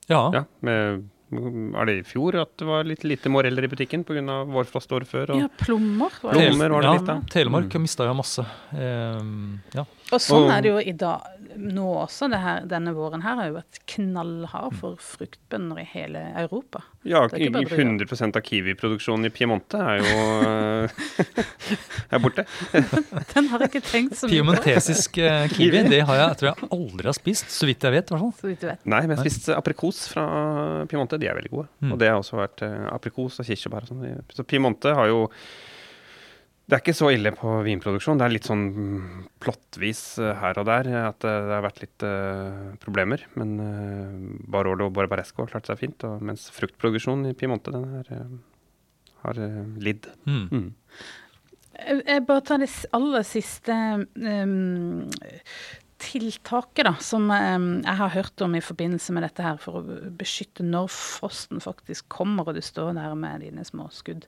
Ja, Ja, med, er det i fjor at det var litt lite moreller i butikken pga. vårfrost året før? Og, Ja, plommer. var Plommer var det ja, litt, da. Telemark Mm. mista jo masse. Um, ja. Og sånn Og- er det jo i dag nå også. Det her, denne våren her har jo vært knallhard for fruktbønder i hele Europa. ja, Det er ikke bare druer. 100 av kiwiproduksjonen i Piemonte er jo eh, er borte. Den har jeg ikke tenkt så mye på. Piemontesisk eh, kiwi, det har jeg, tror jeg aldri har spist, så vidt jeg vet. i. Så vidt du vet. Nei, men jeg har spist aprikos fra Piemonte. De er veldig gode. Mm. Og det har også vært eh, aprikos og kirsebær og sånn. Så Piemonte har jo Det er ikke så ille på vinproduksjon. Det er litt sånn mm, plottvis eh, her og der at eh, det har vært litt uh, problemer. Men uh, Barolo og Barbaresco har klart seg fint. Og, mens fruktproduksjonen i Piemonte den her, uh, har eh, lidd. Mm. Mm. Jeg jeg bare tar det aller siste um, tiltaket da, som um, jeg har hørt om i forbindelse med dette her, for å beskytte når frosten faktisk kommer, og du står der med dine små skudd.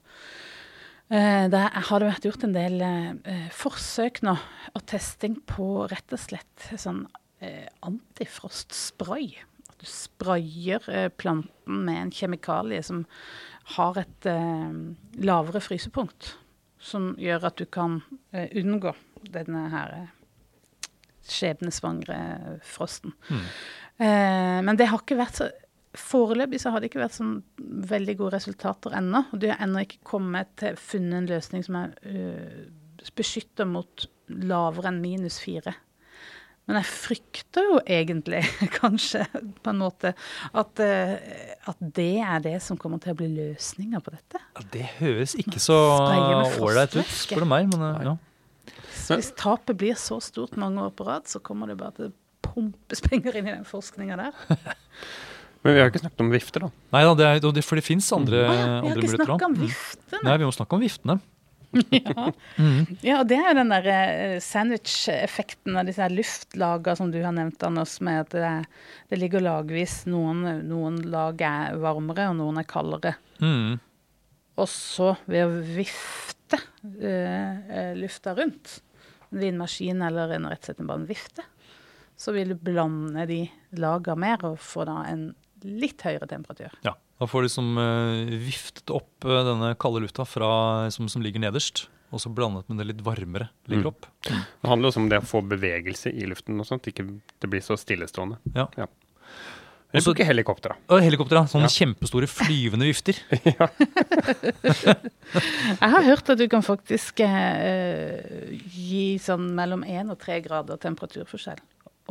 Eh, Der har det vært gjort en del eh, forsøk nå, og testing på rett og slett sånn eh, antifrostspray. At du sprayer planten med en kjemikalie som har et lavere frysepunkt. Som gjør at du kan unngå denne her skjebnesvangre frosten. Mm. Men det har ikke vært så Foreløpig så har det ikke vært sånn veldig gode resultater ennå. Og de har ennå ikke kommet til funnet en løsning som er uh, beskytta mot lavere enn minus fire. Men jeg frykter jo egentlig, kanskje, på en måte, at, eh, at det er det som kommer til å bli løsninga på dette. Ja, det høres ikke så ålreit ut, spør du meg. Men eh, ja. Så hvis tapet blir så stort mange år på rad, så kommer det bare til å pumpes penger inn i den forskninga der. Men vi har ikke snakket om vifter, da. Nei da, det er, for det fins andre, muligheter. ja, vi har ikke muligheter snakka om viftene. Nei, vi må snakke om viftene. Ja. ja, og det er jo den der eh, sandwich-effekten av disse her luftlager som du har nevnt, Anders, med at det, det ligger lagvis. Noen, noen lag er varmere, og noen er kaldere. Mm. Og så ved å vifte eh, eh, lufta rundt, en vindmaskin eller en, rett og slett bare en vifte, så vil du blande de laga mer og få da en litt høyere temperatur. Ja, Da får du liksom eh, viftet opp eh, denne kalde lufta fra, som, som ligger nederst, og så blandet med det litt varmere ligger Mm. opp. Det handler også om det å få bevegelse i luften, og sånt, ikke det blir så stillestående. Ja. Eller Også- bruke helikopter, helikopter. Sånne Ja. kjempestore flyvende vifter. Jeg har hørt at du kan faktisk eh, gi sånn mellom én og tre grader temperaturforskjell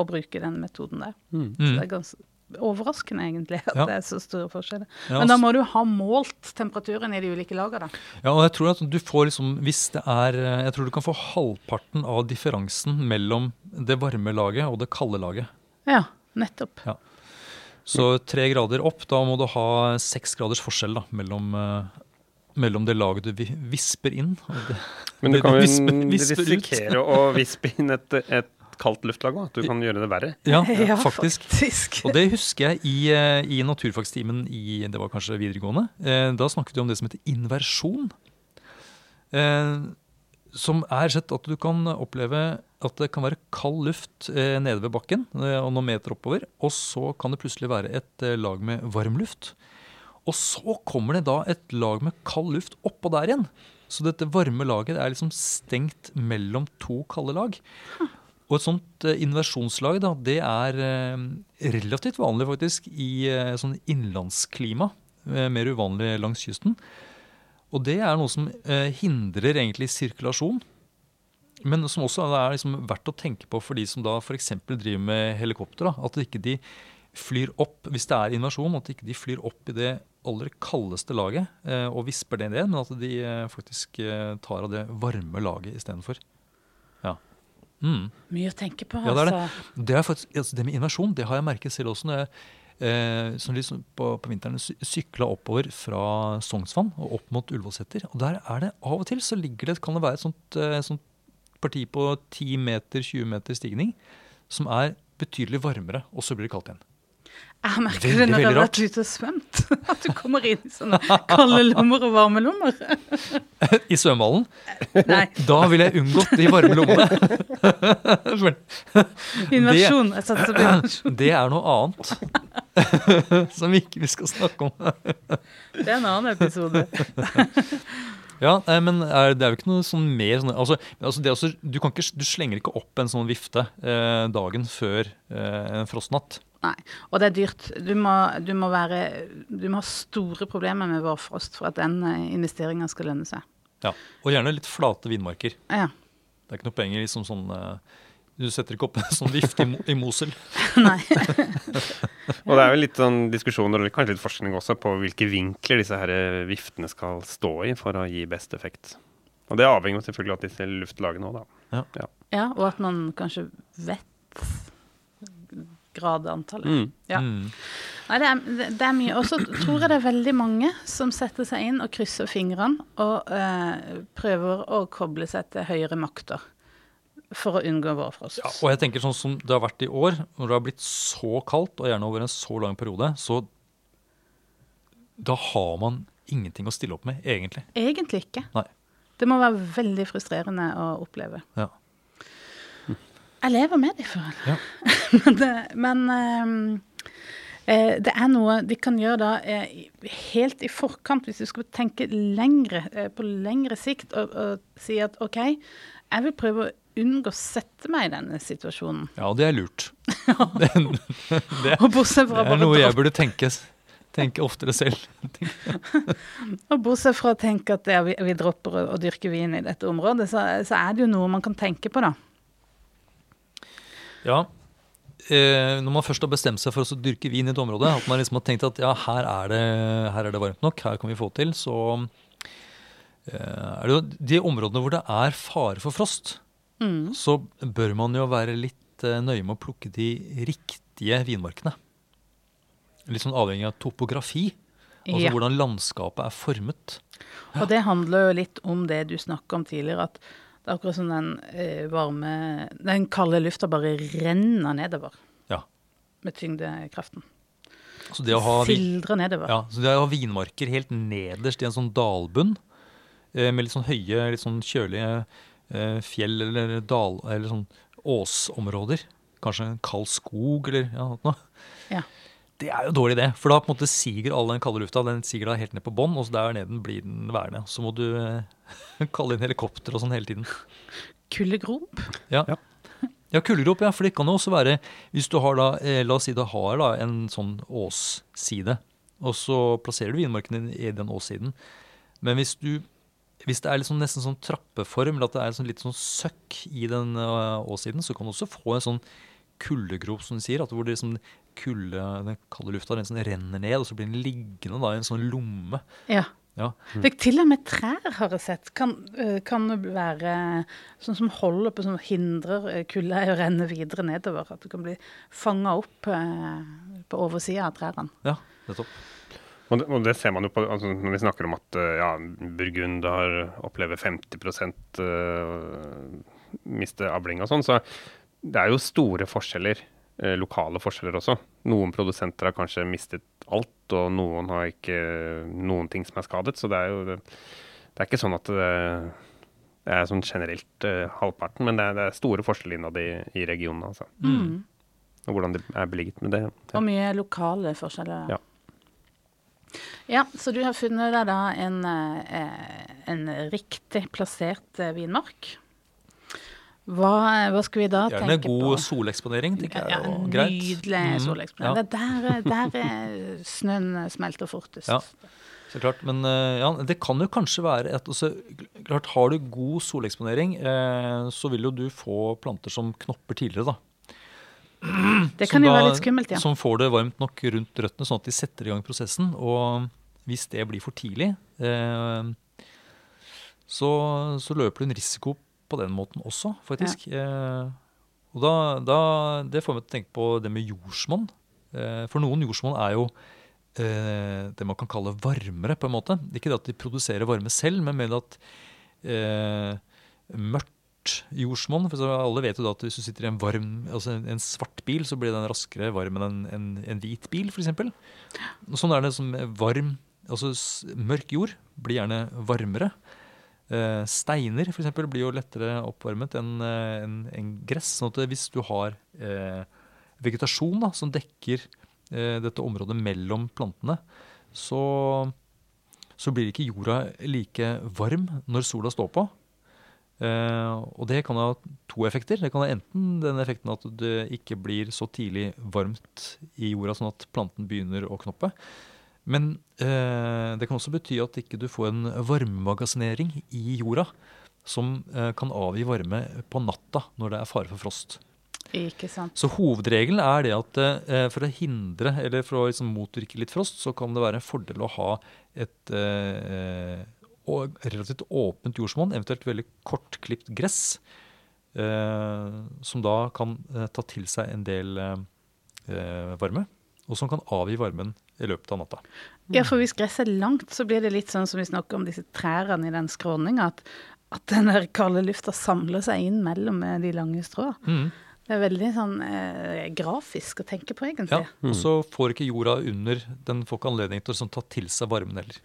og bruke den metoden der. Så Mm. det er ganske overraskende egentlig at Ja. det er så store forskjeller. Ja, Men da må du ha målt temperaturen i de ulike lagene. Ja, og jeg tror at du får liksom, hvis det er eh, Jeg tror du kan få halvparten av differansen mellom det varme laget og det kalde laget. Ja, nettopp. Så tre grader opp, da må du ha seks graders forskjell da, mellom, eh, mellom det laget du visper inn. og det- Men du det kan jo risikere å vispe inn et, et kaldt luftlag òg. At du kan gjøre det verre. Ja, Ja, faktisk. faktisk. Og det husker jeg i, eh, i naturfagstimen i det var kanskje videregående. Eh, Da snakket vi om det som heter inversjon. Eh, Som er sett at du kan oppleve at det kan være kald luft nede ved bakken og noen meter oppover, og så kan det plutselig være et lag med varm luft. Og så kommer det da et lag med kald luft oppå der igjen. Så dette varme laget er liksom stengt mellom to kalde lag. Og et sånt eh, inversjonslag, da, det er eh, relativt vanlig faktisk i eh, sånn innlandsklima. Mer uvanlig langs kysten. Og det er noe som hindrer egentlig sirkulasjon. Men som også er liksom verdt å tenke på for de som da f.eks. driver med helikopter. Da, at ikke de flyr opp, hvis det er invasjon, at ikke de flyr opp i det aller kaldeste laget og visper det ned, men at de faktisk tar av det varme laget istedenfor. Ja. Mm. Mye å tenke på, Ja, det er det. altså. Det, er faktisk, altså det med innovasjon, det har jeg merket selv også når jeg eh, som liksom på, på vinteren sy- sykla oppover fra Sognsvann og opp mot Ullevålseter. Og der er det av og til så ligger det, kan det være et sånt, eh, sånt parti på 10 meter, 20 meter stigning som er betydelig varmere, og så blir det kaldt igjen. Jeg merker det når jeg har vært ute og svømt. At du kommer inn i sånne kalde lommer og varme lommer. I svømmehallen. Nei, Da ville jeg unngått de varme lommene. Inversjon. Jeg satser på invasjon. det er noe annet. Som ikke vi skal snakke om. Det er en annen episode. Ja, men er, det er jo ikke noe sånn mer sånn, altså, altså du, kan ikke, du slenger ikke opp en sånn vifte eh, dagen før eh, en frostnatt. Nei. Og det er dyrt. Du må, du må, være, du må ha store problemer med vårfrost for at den investeringa skal lønne seg. Ja. Og gjerne litt flate vindmarker. Ja. Det er ikke noe poeng i liksom sånn eh, Du setter ikke opp en sånn vifte i, i Mosel. Nei. Og det er jo litt sånn diskusjoner og kanskje litt forskning også på hvilke vinkler disse her eh, viftene skal stå i for å gi best effekt. Og det avhenger jo selvfølgelig av disse luftlagene òg, da. Ja, og at man kanskje vet gradantallet. Mm. Ja. Mm. Nei, det er, det, det er mye. Og så tror jeg det er veldig mange som setter seg inn og krysser fingrene og eh, prøver å koble seg til høyere makter for å unngå vårfrost. Ja, og jeg tenker sånn som det har vært i år, når det har blitt så kaldt, og gjerne over en så lang periode, så da har man ingenting å stille opp med, egentlig. Egentlig ikke. Nei. Det må være veldig frustrerende å oppleve. Ja. Jeg lever med det, for Ja. men det, men ehm, eh, det er noe de kan gjøre da eh, helt i forkant, hvis du skal tenke lengre, eh, på lengre sikt og, og si at OK, jeg vil prøve å unngå å sette meg i denne situasjonen. ja, det er lurt. Det, det, Og bortsett fra, det er noe jeg burde tenke, tenke oftere selv. og bortsett fra å tenke at vi, vi dropper å, å dyrke vin i dette området, så, så er det jo noe man kan tenke på, da. Ja, eh, når man først har bestemt seg for å dyrke vin i et område, at man liksom har tenkt at ja, her er det, her er det varmt nok, her kan vi få til, så eh, er det jo de områdene hvor det er fare for frost, Mm. så bør man jo være litt eh, nøye med å plukke de riktige vinmarkene. Litt sånn avhengig av topografi, altså Ja. hvordan landskapet er formet. Og det handler jo litt om det du snakka om tidligere, at det er akkurat som den eh, varme Den kalde lufta bare renner nedover Ja. med tyngdekraften. Så det å ha, Sildrer nedover. ja, så det å ha vinmarker helt nederst i en sånn dalbunn, eh, med litt sånn høye, litt sånn kjølige eh, fjell eller dal, eller sånn åsområder, kanskje en kald skog eller ja, noe. Ja. Det er jo dårlig det, for da på en måte siger all den kalde lufta den siger da helt ned på bånn, og så der nede blir den værende. Så må du eh, kalle inn helikopter og sånn hele tiden. Kuldegrop. Ja. Ja. Ja, kullgrop, ja, for det kan jo også være Hvis du har da, eh, la oss si du har da en sånn åsside, og så plasserer du vinmarken din i den åssiden. Men hvis du hvis det er liksom nesten sånn trappeform, eller at det er sånn litt sånn søkk i den øh, åssiden, så kan du også få en sånn kuldegrop, som de sier, at hvor det liksom kulde, den kalde lufta den sånn renner ned, og så blir den liggende da i en sånn lomme. Ja. Ja. Det, til og med trær har jeg sett kan, eh, kan være sånn som holder på, som hindrer eh, kulda i å renne videre nedover. At du kan bli fanga opp eh, på oversida av trærne. Ja, nettopp. Og det, og det ser man jo på altså når vi snakker om at ja, Burgund har opplever 50 uh, miste avling og sånn, så det er jo store forskjeller, lokale forskjeller også. Noen produsenter har kanskje mistet alt, og noen har ikke noen ting som er skadet. Så det er jo det, er ikke sånn at det, er sånn generelt eh, halvparten, men det er, det er store forskjeller innad i, i regionene. Altså. Mm. Og hvordan det er beligget med det. Og mye lokale forskjeller. Ja. Ja, så du har funnet deg da en, eh, en riktig plassert eh, vinmark. Hva, hva skal vi da Gjerne tenke på? Gjerne god soleksponering, tenker jeg. Ja, ja, greit. nydelig Mhm. soleksponering. Ja. Det er der, der er snøen smelter fortest. Ja. Så klart, Men eh, ja, det kan jo kanskje være at altså, klart, Har du god soleksponering, eh, så vil jo du få planter som knopper tidligere. da. Det Som kan jo da- være litt skummelt, ja. Som får det varmt nok rundt røttene, sånn at de setter i gang prosessen. Og hvis det blir for tidlig, eh, så, så løper du en risiko på den måten også, faktisk. Eh, og da, da, Det får meg til å tenke på det med jordsmonn. Eh, for noen jordsmonn er jo eh, det man kan kalle varmere, på en måte. Ikke det at de produserer varme selv, men mer at eh, mørkt jordsmonn for Alle vet jo da at hvis du sitter i en varm, altså en, en svart bil, så blir den raskere varm enn en, en, en hvit bil, f.eks. Sånn er det som varm Altså mørk jord blir gjerne varmere. Eh, steiner for eksempel, blir jo lettere oppvarmet enn en, enn- enn gress. sånn at hvis du har eh, vegetasjon da, som dekker eh, dette området mellom plantene, så, så blir ikke jorda like varm når sola står på. Eh, og det kan ha to effekter. Det kan ha enten den effekten at det ikke blir så tidlig varmt i jorda, sånn at planten begynner å knoppe. Men eh, det kan også bety at ikke du får en varmemagasinering i jorda som eh, kan avgi varme på natta når det er fare for frost. Ikke sant. Så hovedregelen er det at eh, for å hindre eller for å liksom motvirke litt frost, så kan det være en fordel å ha et eh, relativt åpent jordsmonn, eventuelt veldig kortklipt gress, eh, som da kan eh, ta til seg en del varme, og som kan avgi varmen i løpet av natta. Ja, for hvis gresset er langt, så blir det litt sånn som vi snakker om disse trærne i den skråninga, at, at den der kalde lufta samler seg inn mellom eh, de lange strå. Mm. Det er veldig sånn eh, grafisk å tenke på, egentlig. Ja, Og så får ikke jorda under Den får ikke anledning til å sånn, ta til seg varmen heller.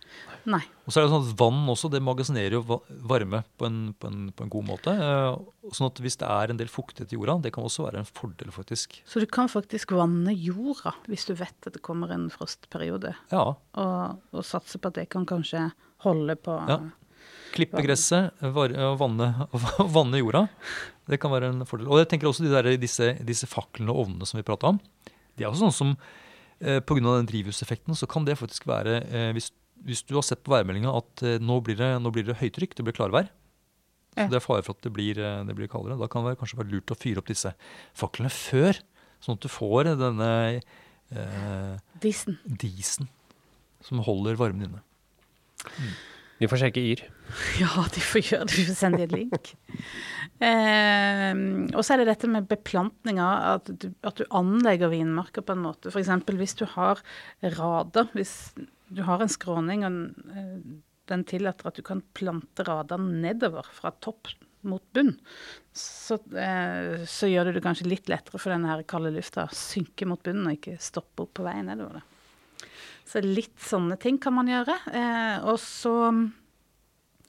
Nei. Og så er det sånn at Vann også, det magasinerer jo varme på en, på en, på en god måte. eh, Sånn at hvis det er en del fuktighet i jorda, det kan også være en fordel, faktisk. Så du kan faktisk vanne jorda hvis du vet at det kommer en frostperiode, Ja. og, og satse på at det kan kanskje holde på Ja. Klippe gresset, og vanne, vanne jorda. Det kan være en fordel. Og jeg tenker også de der, disse, disse faklene og ovnene som vi prata om. De er også sånn som eh, Pga. den drivhuseffekten så kan det faktisk være eh, hvis, hvis du har sett på værmeldinga at eh, nå, blir det, nå blir det høytrykk, det blir klarvær. Ja. Så det er fare for at det blir, eh, det blir kaldere. Da kan det kanskje være lurt å fyre opp disse faklene før, sånn at du får denne eh, Disen. disen som holder varmen inne. Vi får sjekke Yr. Ja, de får gjøre det. Sende dem en link. Eh, og så er det dette med beplantninga, at, at du anlegger vinmarker på en måte. F.eks. hvis du har rader. Hvis du har en skråning, og eh, den tillater at du kan plante radene nedover fra topp mot bunn, så, eh, så gjør det det kanskje litt lettere for denne kalde lufta å synke mot bunnen og ikke stoppe opp på vei nedover. Da. Så litt sånne ting kan man gjøre. Eh, og så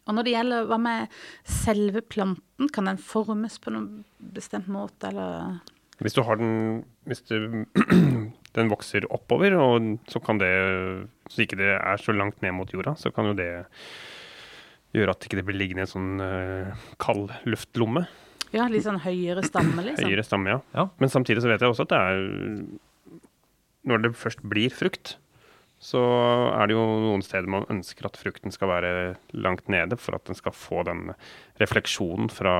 og når det gjelder hva med selve planten, kan den formes på noen bestemt måte, eller Hvis du har den Hvis du, den vokser oppover, og så kan det Så ikke det er så langt ned mot jorda, så kan jo det gjøre at ikke det blir liggende i en sånn uh, kald luftlomme. Ja, litt sånn høyere stamme, liksom? Høyere stamme, ja. Ja. Men samtidig så vet jeg også at det er Når det først blir frukt, så er det jo noen steder man ønsker at frukten skal være langt nede, for at den skal få den refleksjonen fra,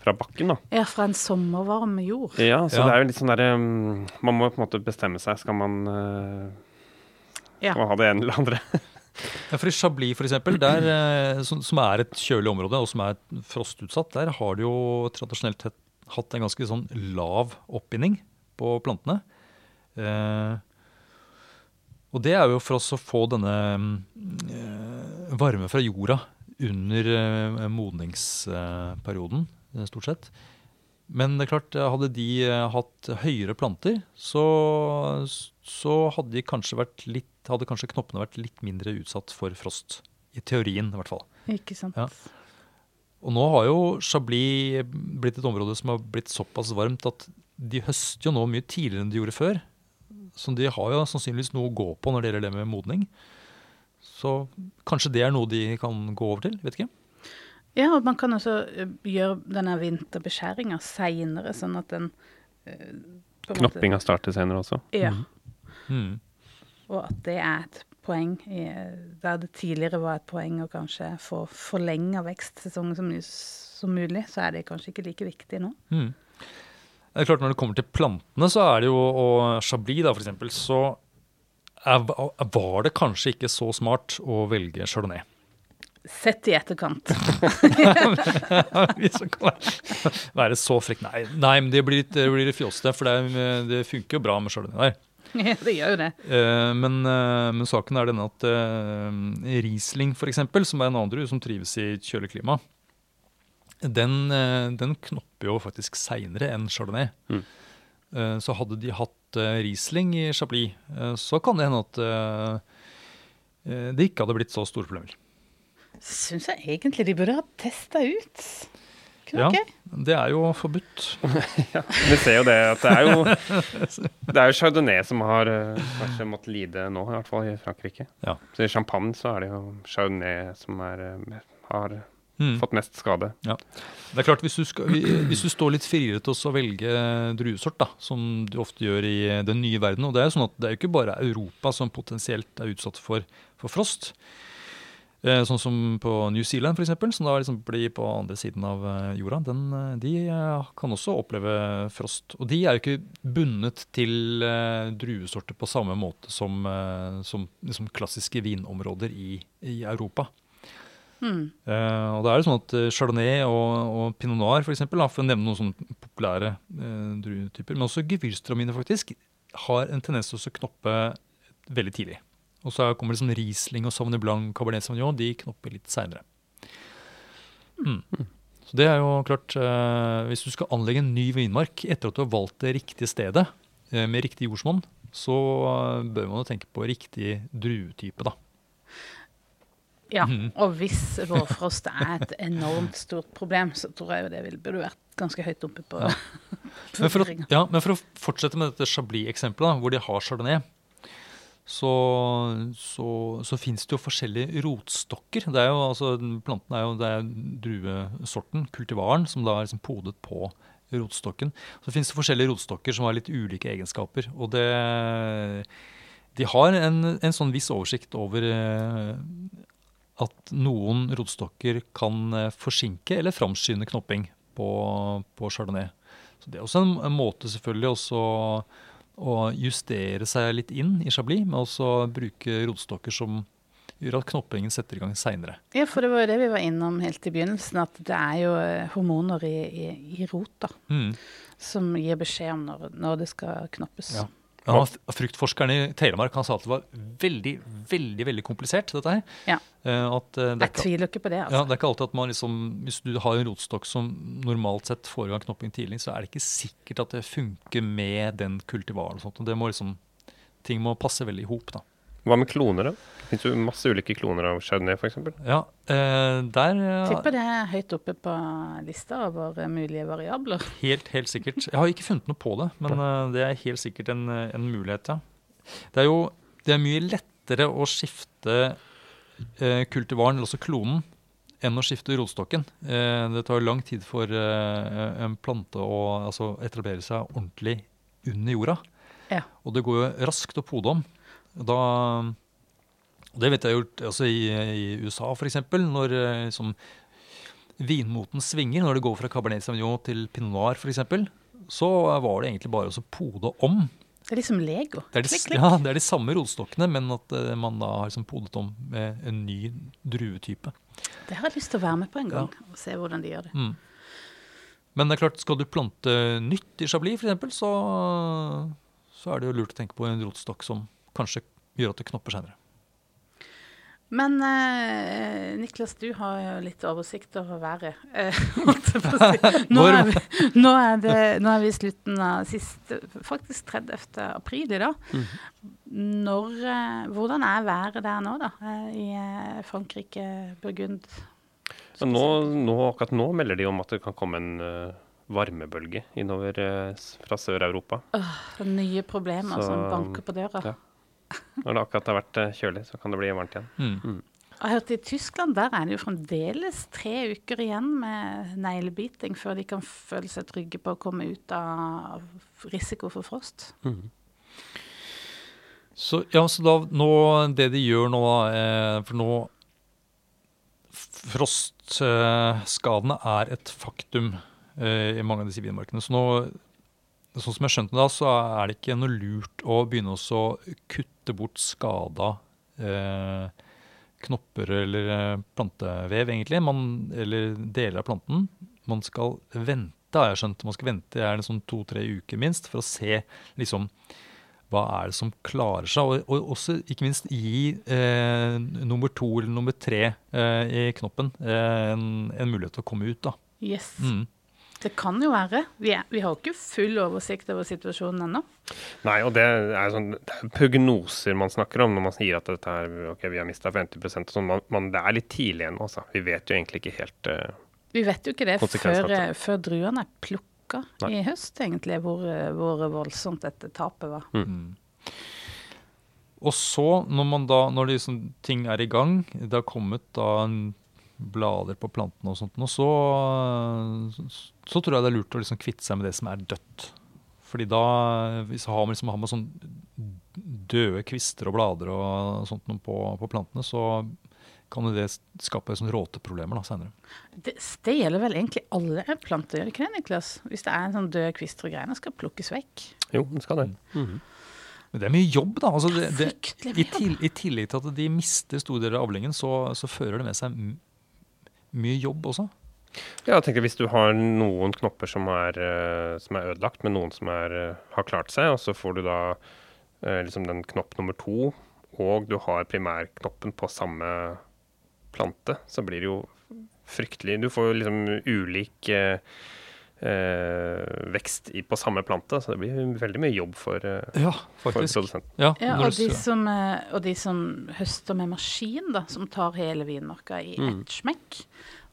fra bakken, da. Ja, fra en sommervarm jord. Ja, så Ja. det er jo litt sånn derre um, Man må på en måte bestemme seg. Skal man, uh, Ja. skal man ha det ene eller andre? Ja, for I Chablis, for eksempel, der, eh, som, som er et kjølig område og som er frostutsatt, der har de jo tradisjonelt hatt en ganske sånn lav oppbinding på plantene. Eh, og det er jo for oss å få denne eh, varme fra jorda under eh, modningsperioden, eh, stort sett. Men det er klart, hadde de hatt høyere planter, så, så hadde, de kanskje litt, hadde kanskje knoppene vært litt mindre utsatt for frost. I teorien, i hvert fall. Ikke sant? Ja. Og nå har jo Chablis blitt et område som har blitt såpass varmt at de høster jo nå mye tidligere enn de gjorde før. Så de har jo sannsynligvis noe å gå på når det gjelder det med modning. Så kanskje det er noe de kan gå over til? Vet ikke. Ja, og man kan også eh, gjøre denne vinterbeskjæringa seinere, sånn at den eh, en måte- Knoppinga starter senere også. Ja, Mm. og at det er et poeng i, der det tidligere var et poeng å kanskje få forlenga vekstsesongen så mye som mulig, så er det kanskje ikke like viktig nå. Mm. Det er klart Når det kommer til plantene, så er det jo og Chablis, da, for eksempel, så er, var det kanskje ikke så smart å velge chardonnay. Sett i etterkant. Hvis man kan være- så frekk. Nei, nei men det blir litt, det blir litt fjoste, for det, det funker jo bra med chardonnay der. Ja, det gjør jo det. Eh, men, eh, men saken er denne at eh, Riesling, eksempel, som er en annen drue som trives i kjølig klima, den, eh, den knopper jo faktisk seinere enn chardonnay. Mm. Eh, så hadde de hatt eh, Riesling i Chablis, så kan det hende at det ikke hadde blitt så store problemer. Syns jeg egentlig de burde ha testa ut. Kunne Ja. Det er jo forbudt. Vi ser jo det at det er jo Det er jo chardonnay som har kanskje måttet lide nå, i hvert fall i Frankrike. Ja. Så i champagne så er det jo chardonnay som er, har Mm. fått mest skade. Det er klart, Hvis du, skal, hvis du står litt friere til å velge druesort, da, som du ofte gjør i den nye verden og Det er jo sånn at det er jo ikke bare Europa som potensielt er utsatt for, for frost. Eh, sånn som på New Zealand, for eksempel, som da liksom blir på andre siden av eh, jorda. Den, eh, de eh, kan også oppleve frost. Og de er jo ikke bundet til eh, druesorter på samme måte som, eh, som liksom klassiske vinområder i, i Europa. Mm. Eh, og da er det sånn at eh, Chardonnay og, og Pinot Noir, for, eksempel, da, for å nevne noen sånne populære uh, druetyper, men også Gewürztraminer faktisk, har en tendens til å knoppe veldig tidlig. Og så kommer liksom Riesling og Sauvignon Blanc, Cabernet Sauvignon, de knopper litt seinere. Mm. Så det er jo klart, uh, hvis du skal anlegge en ny vinmark etter at du har valgt det riktige stedet, med riktig jordsmonn, så bør man jo tenke på riktig druetype, da. Ja, Mhm. og hvis vårfrost er et enormt stort problem, så tror jeg jo det ville- burde vært ganske høyt oppe på Ja. Men for, å, ja, men for å fortsette med dette Chablis-eksempelet, hvor de har chardonnay, så, så, så fins det jo forskjellige rotstokker. Det er jo, altså, Planten er jo det er druesorten, kultivaren, som da er liksom podet på rotstokken. Så fins det forskjellige rotstokker som har litt ulike egenskaper. Og det De har en, en sånn viss oversikt over eh, at noen rotstokker kan eh, forsinke eller framskynde knopping på, på chardonnay. Så Det er også en, en måte selvfølgelig også å, justere seg litt inn i chablis, men også bruke rotstokker som gjør at knoppingen setter i gang seinere. Ja, for det var jo det vi var innom helt i begynnelsen, at det er jo eh, hormoner i, i, i rot da, Mm. som gir beskjed om når, når det skal knoppes. Ja. Ja, fruktforskeren i Telemark han sa at det var veldig veldig, veldig komplisert, dette her. Ja. Eh, At eh, det er Jeg ikke, tviler ikke på det, ja, altså. det er ikke alltid at man liksom Hvis du har en rotstokk som normalt sett får gang knopping tidlig, så er det ikke sikkert at det funker med den kultivaren og sånt. og det må liksom Ting må passe veldig i hop, da. Hva med kloner, da? Det fins jo masse ulike kloner av chardonnay, f.eks. Ja, eh, der ja. Tipper det er høyt oppe på lista over mulige variabler. Helt, helt sikkert. Jeg har ikke funnet noe på det, men eh, det er helt sikkert en, eh, en mulighet, ja. Det er jo det er mye lettere å skifte eh, kultivaren, eller også klonen, enn å skifte rotstokken. Eh, det tar lang tid for eh, en plante å altså, etablere seg ordentlig under jorda. Ja. Og det går jo raskt å pode om. Da, det vet jeg gjort også i, i USA, f.eks., når liksom, vinmoten svinger, når det går fra Cabernet Sauvignon til Pinot Noir f.eks., så var det egentlig bare å pode om. Det er liksom Lego. Det er de, Klikk, klikk. Ja, det er de samme rotstokkene, men at uh, man da har liksom podet om med en ny druetype. Det har jeg lyst til å være med på en gang, og se hvordan de gjør det. Mm. Men det er klart, skal du plante nytt i Chablis f.eks., så, så er det jo lurt å tenke på en rotstokk som kanskje gjør at det knopper senere. Men eh, Niklas, du har jo litt oversikt over været. Eh, nå, er vi, nå, er det, nå er vi i slutten av sist, faktisk 30. april i dag. Når, eh, hvordan er været der nå, da? I eh, Frankrike, Burgund? Men nå, nå, akkurat nå melder de om at det kan komme en uh, varmebølge innover uh, fra Sør-Europa. Nye problemer Så- som banker på døra. ja. Når det akkurat har vært eh, kjølig, så kan det bli varmt igjen. Mm. Jeg har hørt I Tyskland der er det jo fremdeles tre uker igjen med neglebiting før de kan føle seg trygge på å komme ut av risiko for frost. Så, ja, så da, nå, det de gjør nå, eh, for nå Frostskadene er et faktum eh, i mange av disse vinmarkene. Så nå, sånn som jeg skjønte det så er det ikke noe lurt å begynne også å kutte bort skada eh, knopper eller eh, plantevev, egentlig. Man, eller deler av planten. Man skal vente, har jeg skjønt. Man skal vente gjerne sånn to-tre uker minst for å se liksom hva er det som klarer seg, og, og også ikke minst gi eh, nummer to eller nummer tre eh, i knoppen eh, en, en mulighet til å komme ut. da. Yes. Mm. Det kan jo være. Vi, er, vi har ikke full oversikt over situasjonen ennå. Nei, og det er sånn det er prognoser man snakker om når man sier at dette her, ok, vi har mista 50 og sånn. Man, man, det er litt tidlig ennå, altså. Vi vet jo egentlig ikke helt uh, Vi vet jo ikke det før, eh, før druene er plukka Nei. i høst, egentlig, hvor, eh, hvor voldsomt dette tapet var. Mm. Og så, når, man da, når liksom ting er i gang, det har kommet da en blader på plantene og sånt, og så, så tror jeg det er lurt å liksom kvitte seg med det som er dødt. Fordi da, hvis har man, liksom, har man sånn døde kvister og blader og sånt noe på, på plantene, så kan det skape sånn råteproblemer da senere. Det, det gjelder vel egentlig alle planter, gjør det ikke det, Niklas? Hvis det er en sånn død kvister og greier, skal plukkes vekk. Jo, det skal det. Men det er mye jobb, da. Altså det, det, i, til, I tillegg til at de mister store deler av avlingen, så, så fører det med seg mye jobb også. Ja, jeg tenker Hvis du har noen knopper som er, eh, som er ødelagt, men noen som er, eh, har klart seg, og så får du da eh, liksom den knopp nummer to, og du har primærknoppen på samme plante, så blir det jo fryktelig Du får jo liksom ulik eh, eh, vekst i, på samme plante, så det blir veldig mye jobb for, eh, Ja, for produsenten. Ja, Ja, og, de som, eh, og de som høster med maskin, da, som tar hele vinmarka i Mm. ett smekk,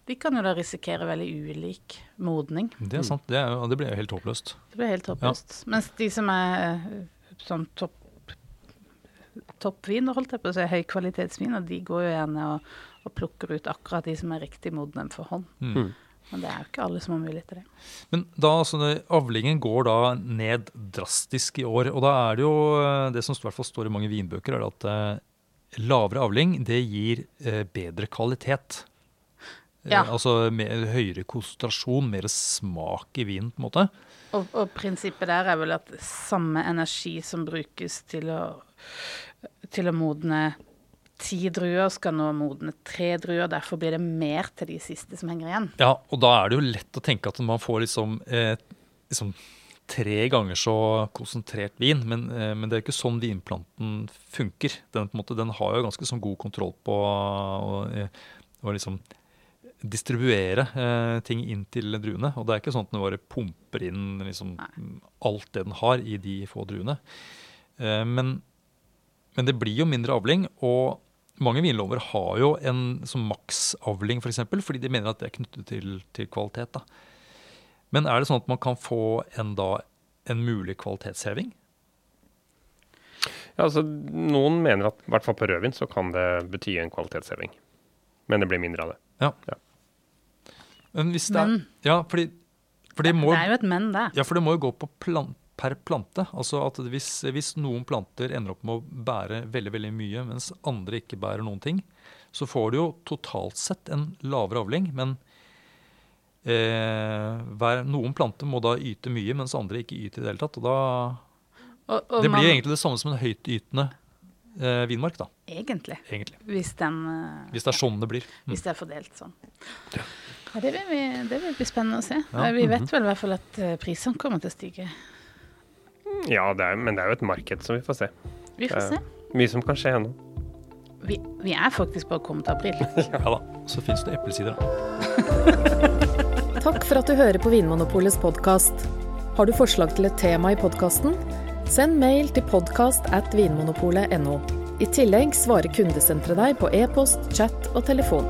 de kan jo da risikere veldig ulik modning. det er sant. Det, er, og det blir jo helt håpløst. Det blir helt håpløst. Mens de som er eh, sånn topp toppviner, holdt jeg på å si, høykvalitetsviner, de går jo gjerne og, og plukker ut akkurat de som er riktig modne for hånd. Mm. Men det er jo ikke alle som har mulighet til det. Men da, altså, avlingen går da ned drastisk i år. Og da er det jo eh, det som i hvert fall står i mange vinbøker, er at eh, lavere avling det gir eh, bedre kvalitet. Eh, altså med høyere konsentrasjon, mer smak i vinen, på en måte. Og, og prinsippet der er vel at samme energi som brukes til å, til å modne ti druer, skal nå modne tre druer. Derfor blir det mer til de siste som henger igjen. Ja, og da er det jo lett å tenke at man får liksom, eh, liksom tre ganger så konsentrert vin, men, eh, men det er ikke sånn vinplanten funker. Den, måte, den har jo ganske sånn god kontroll på å, eh, å liksom distribuere eh, ting inn til druene. Og det er ikke sånn at den bare pumper inn liksom, alt det den har i de få druene. Eh, men, men det blir jo mindre avling, og mange vinlover har jo en som maksavling, f.eks., for eksempel, fordi de mener at det er knyttet til, til kvalitet. Da. Men er det sånn at man kan få en, da, en mulig kvalitetsheving? Ja, altså, noen mener at i hvert fall på rødvin så kan det bety en kvalitetsheving. Men det blir mindre av det. Ja. Ja. Men hvis det er, Men ja, fordi, for det må, det er jo et men det. ja, for det må jo gå på plan, per plante. Altså at hvis, hvis noen planter ender opp med å bære veldig veldig mye, mens andre ikke bærer noen ting, så får du jo totalt sett en lavere avling. Men eh, hver, noen planter må da yte mye, mens andre ikke yter i det hele tatt. Og da, Og, og det man- blir egentlig det samme som en høytytende eh, vinmark, da, Egentlig. egentlig. Hvis, den, eh, Hvis det er sånn det blir. Mm. hvis det er fordelt sånn. Ja, det, vil vi, det vil bli spennende å se. Ja. Vi vet vel i hvert fall at eh, prisene kommer til å stige. Ja, det er, men det er jo et marked, så vi får se. Vi får se. Mye som kan skje ennå. Vi, vi er faktisk bare kommet til april. Ja da. Så fins det eplesider. Takk for at du hører på Vinmonopolets podkast. Har du forslag til et tema i podkasten? Send mail til podkast at vinmonopolet.no. I tillegg svarer kundesenteret deg på e-post, chat og telefon.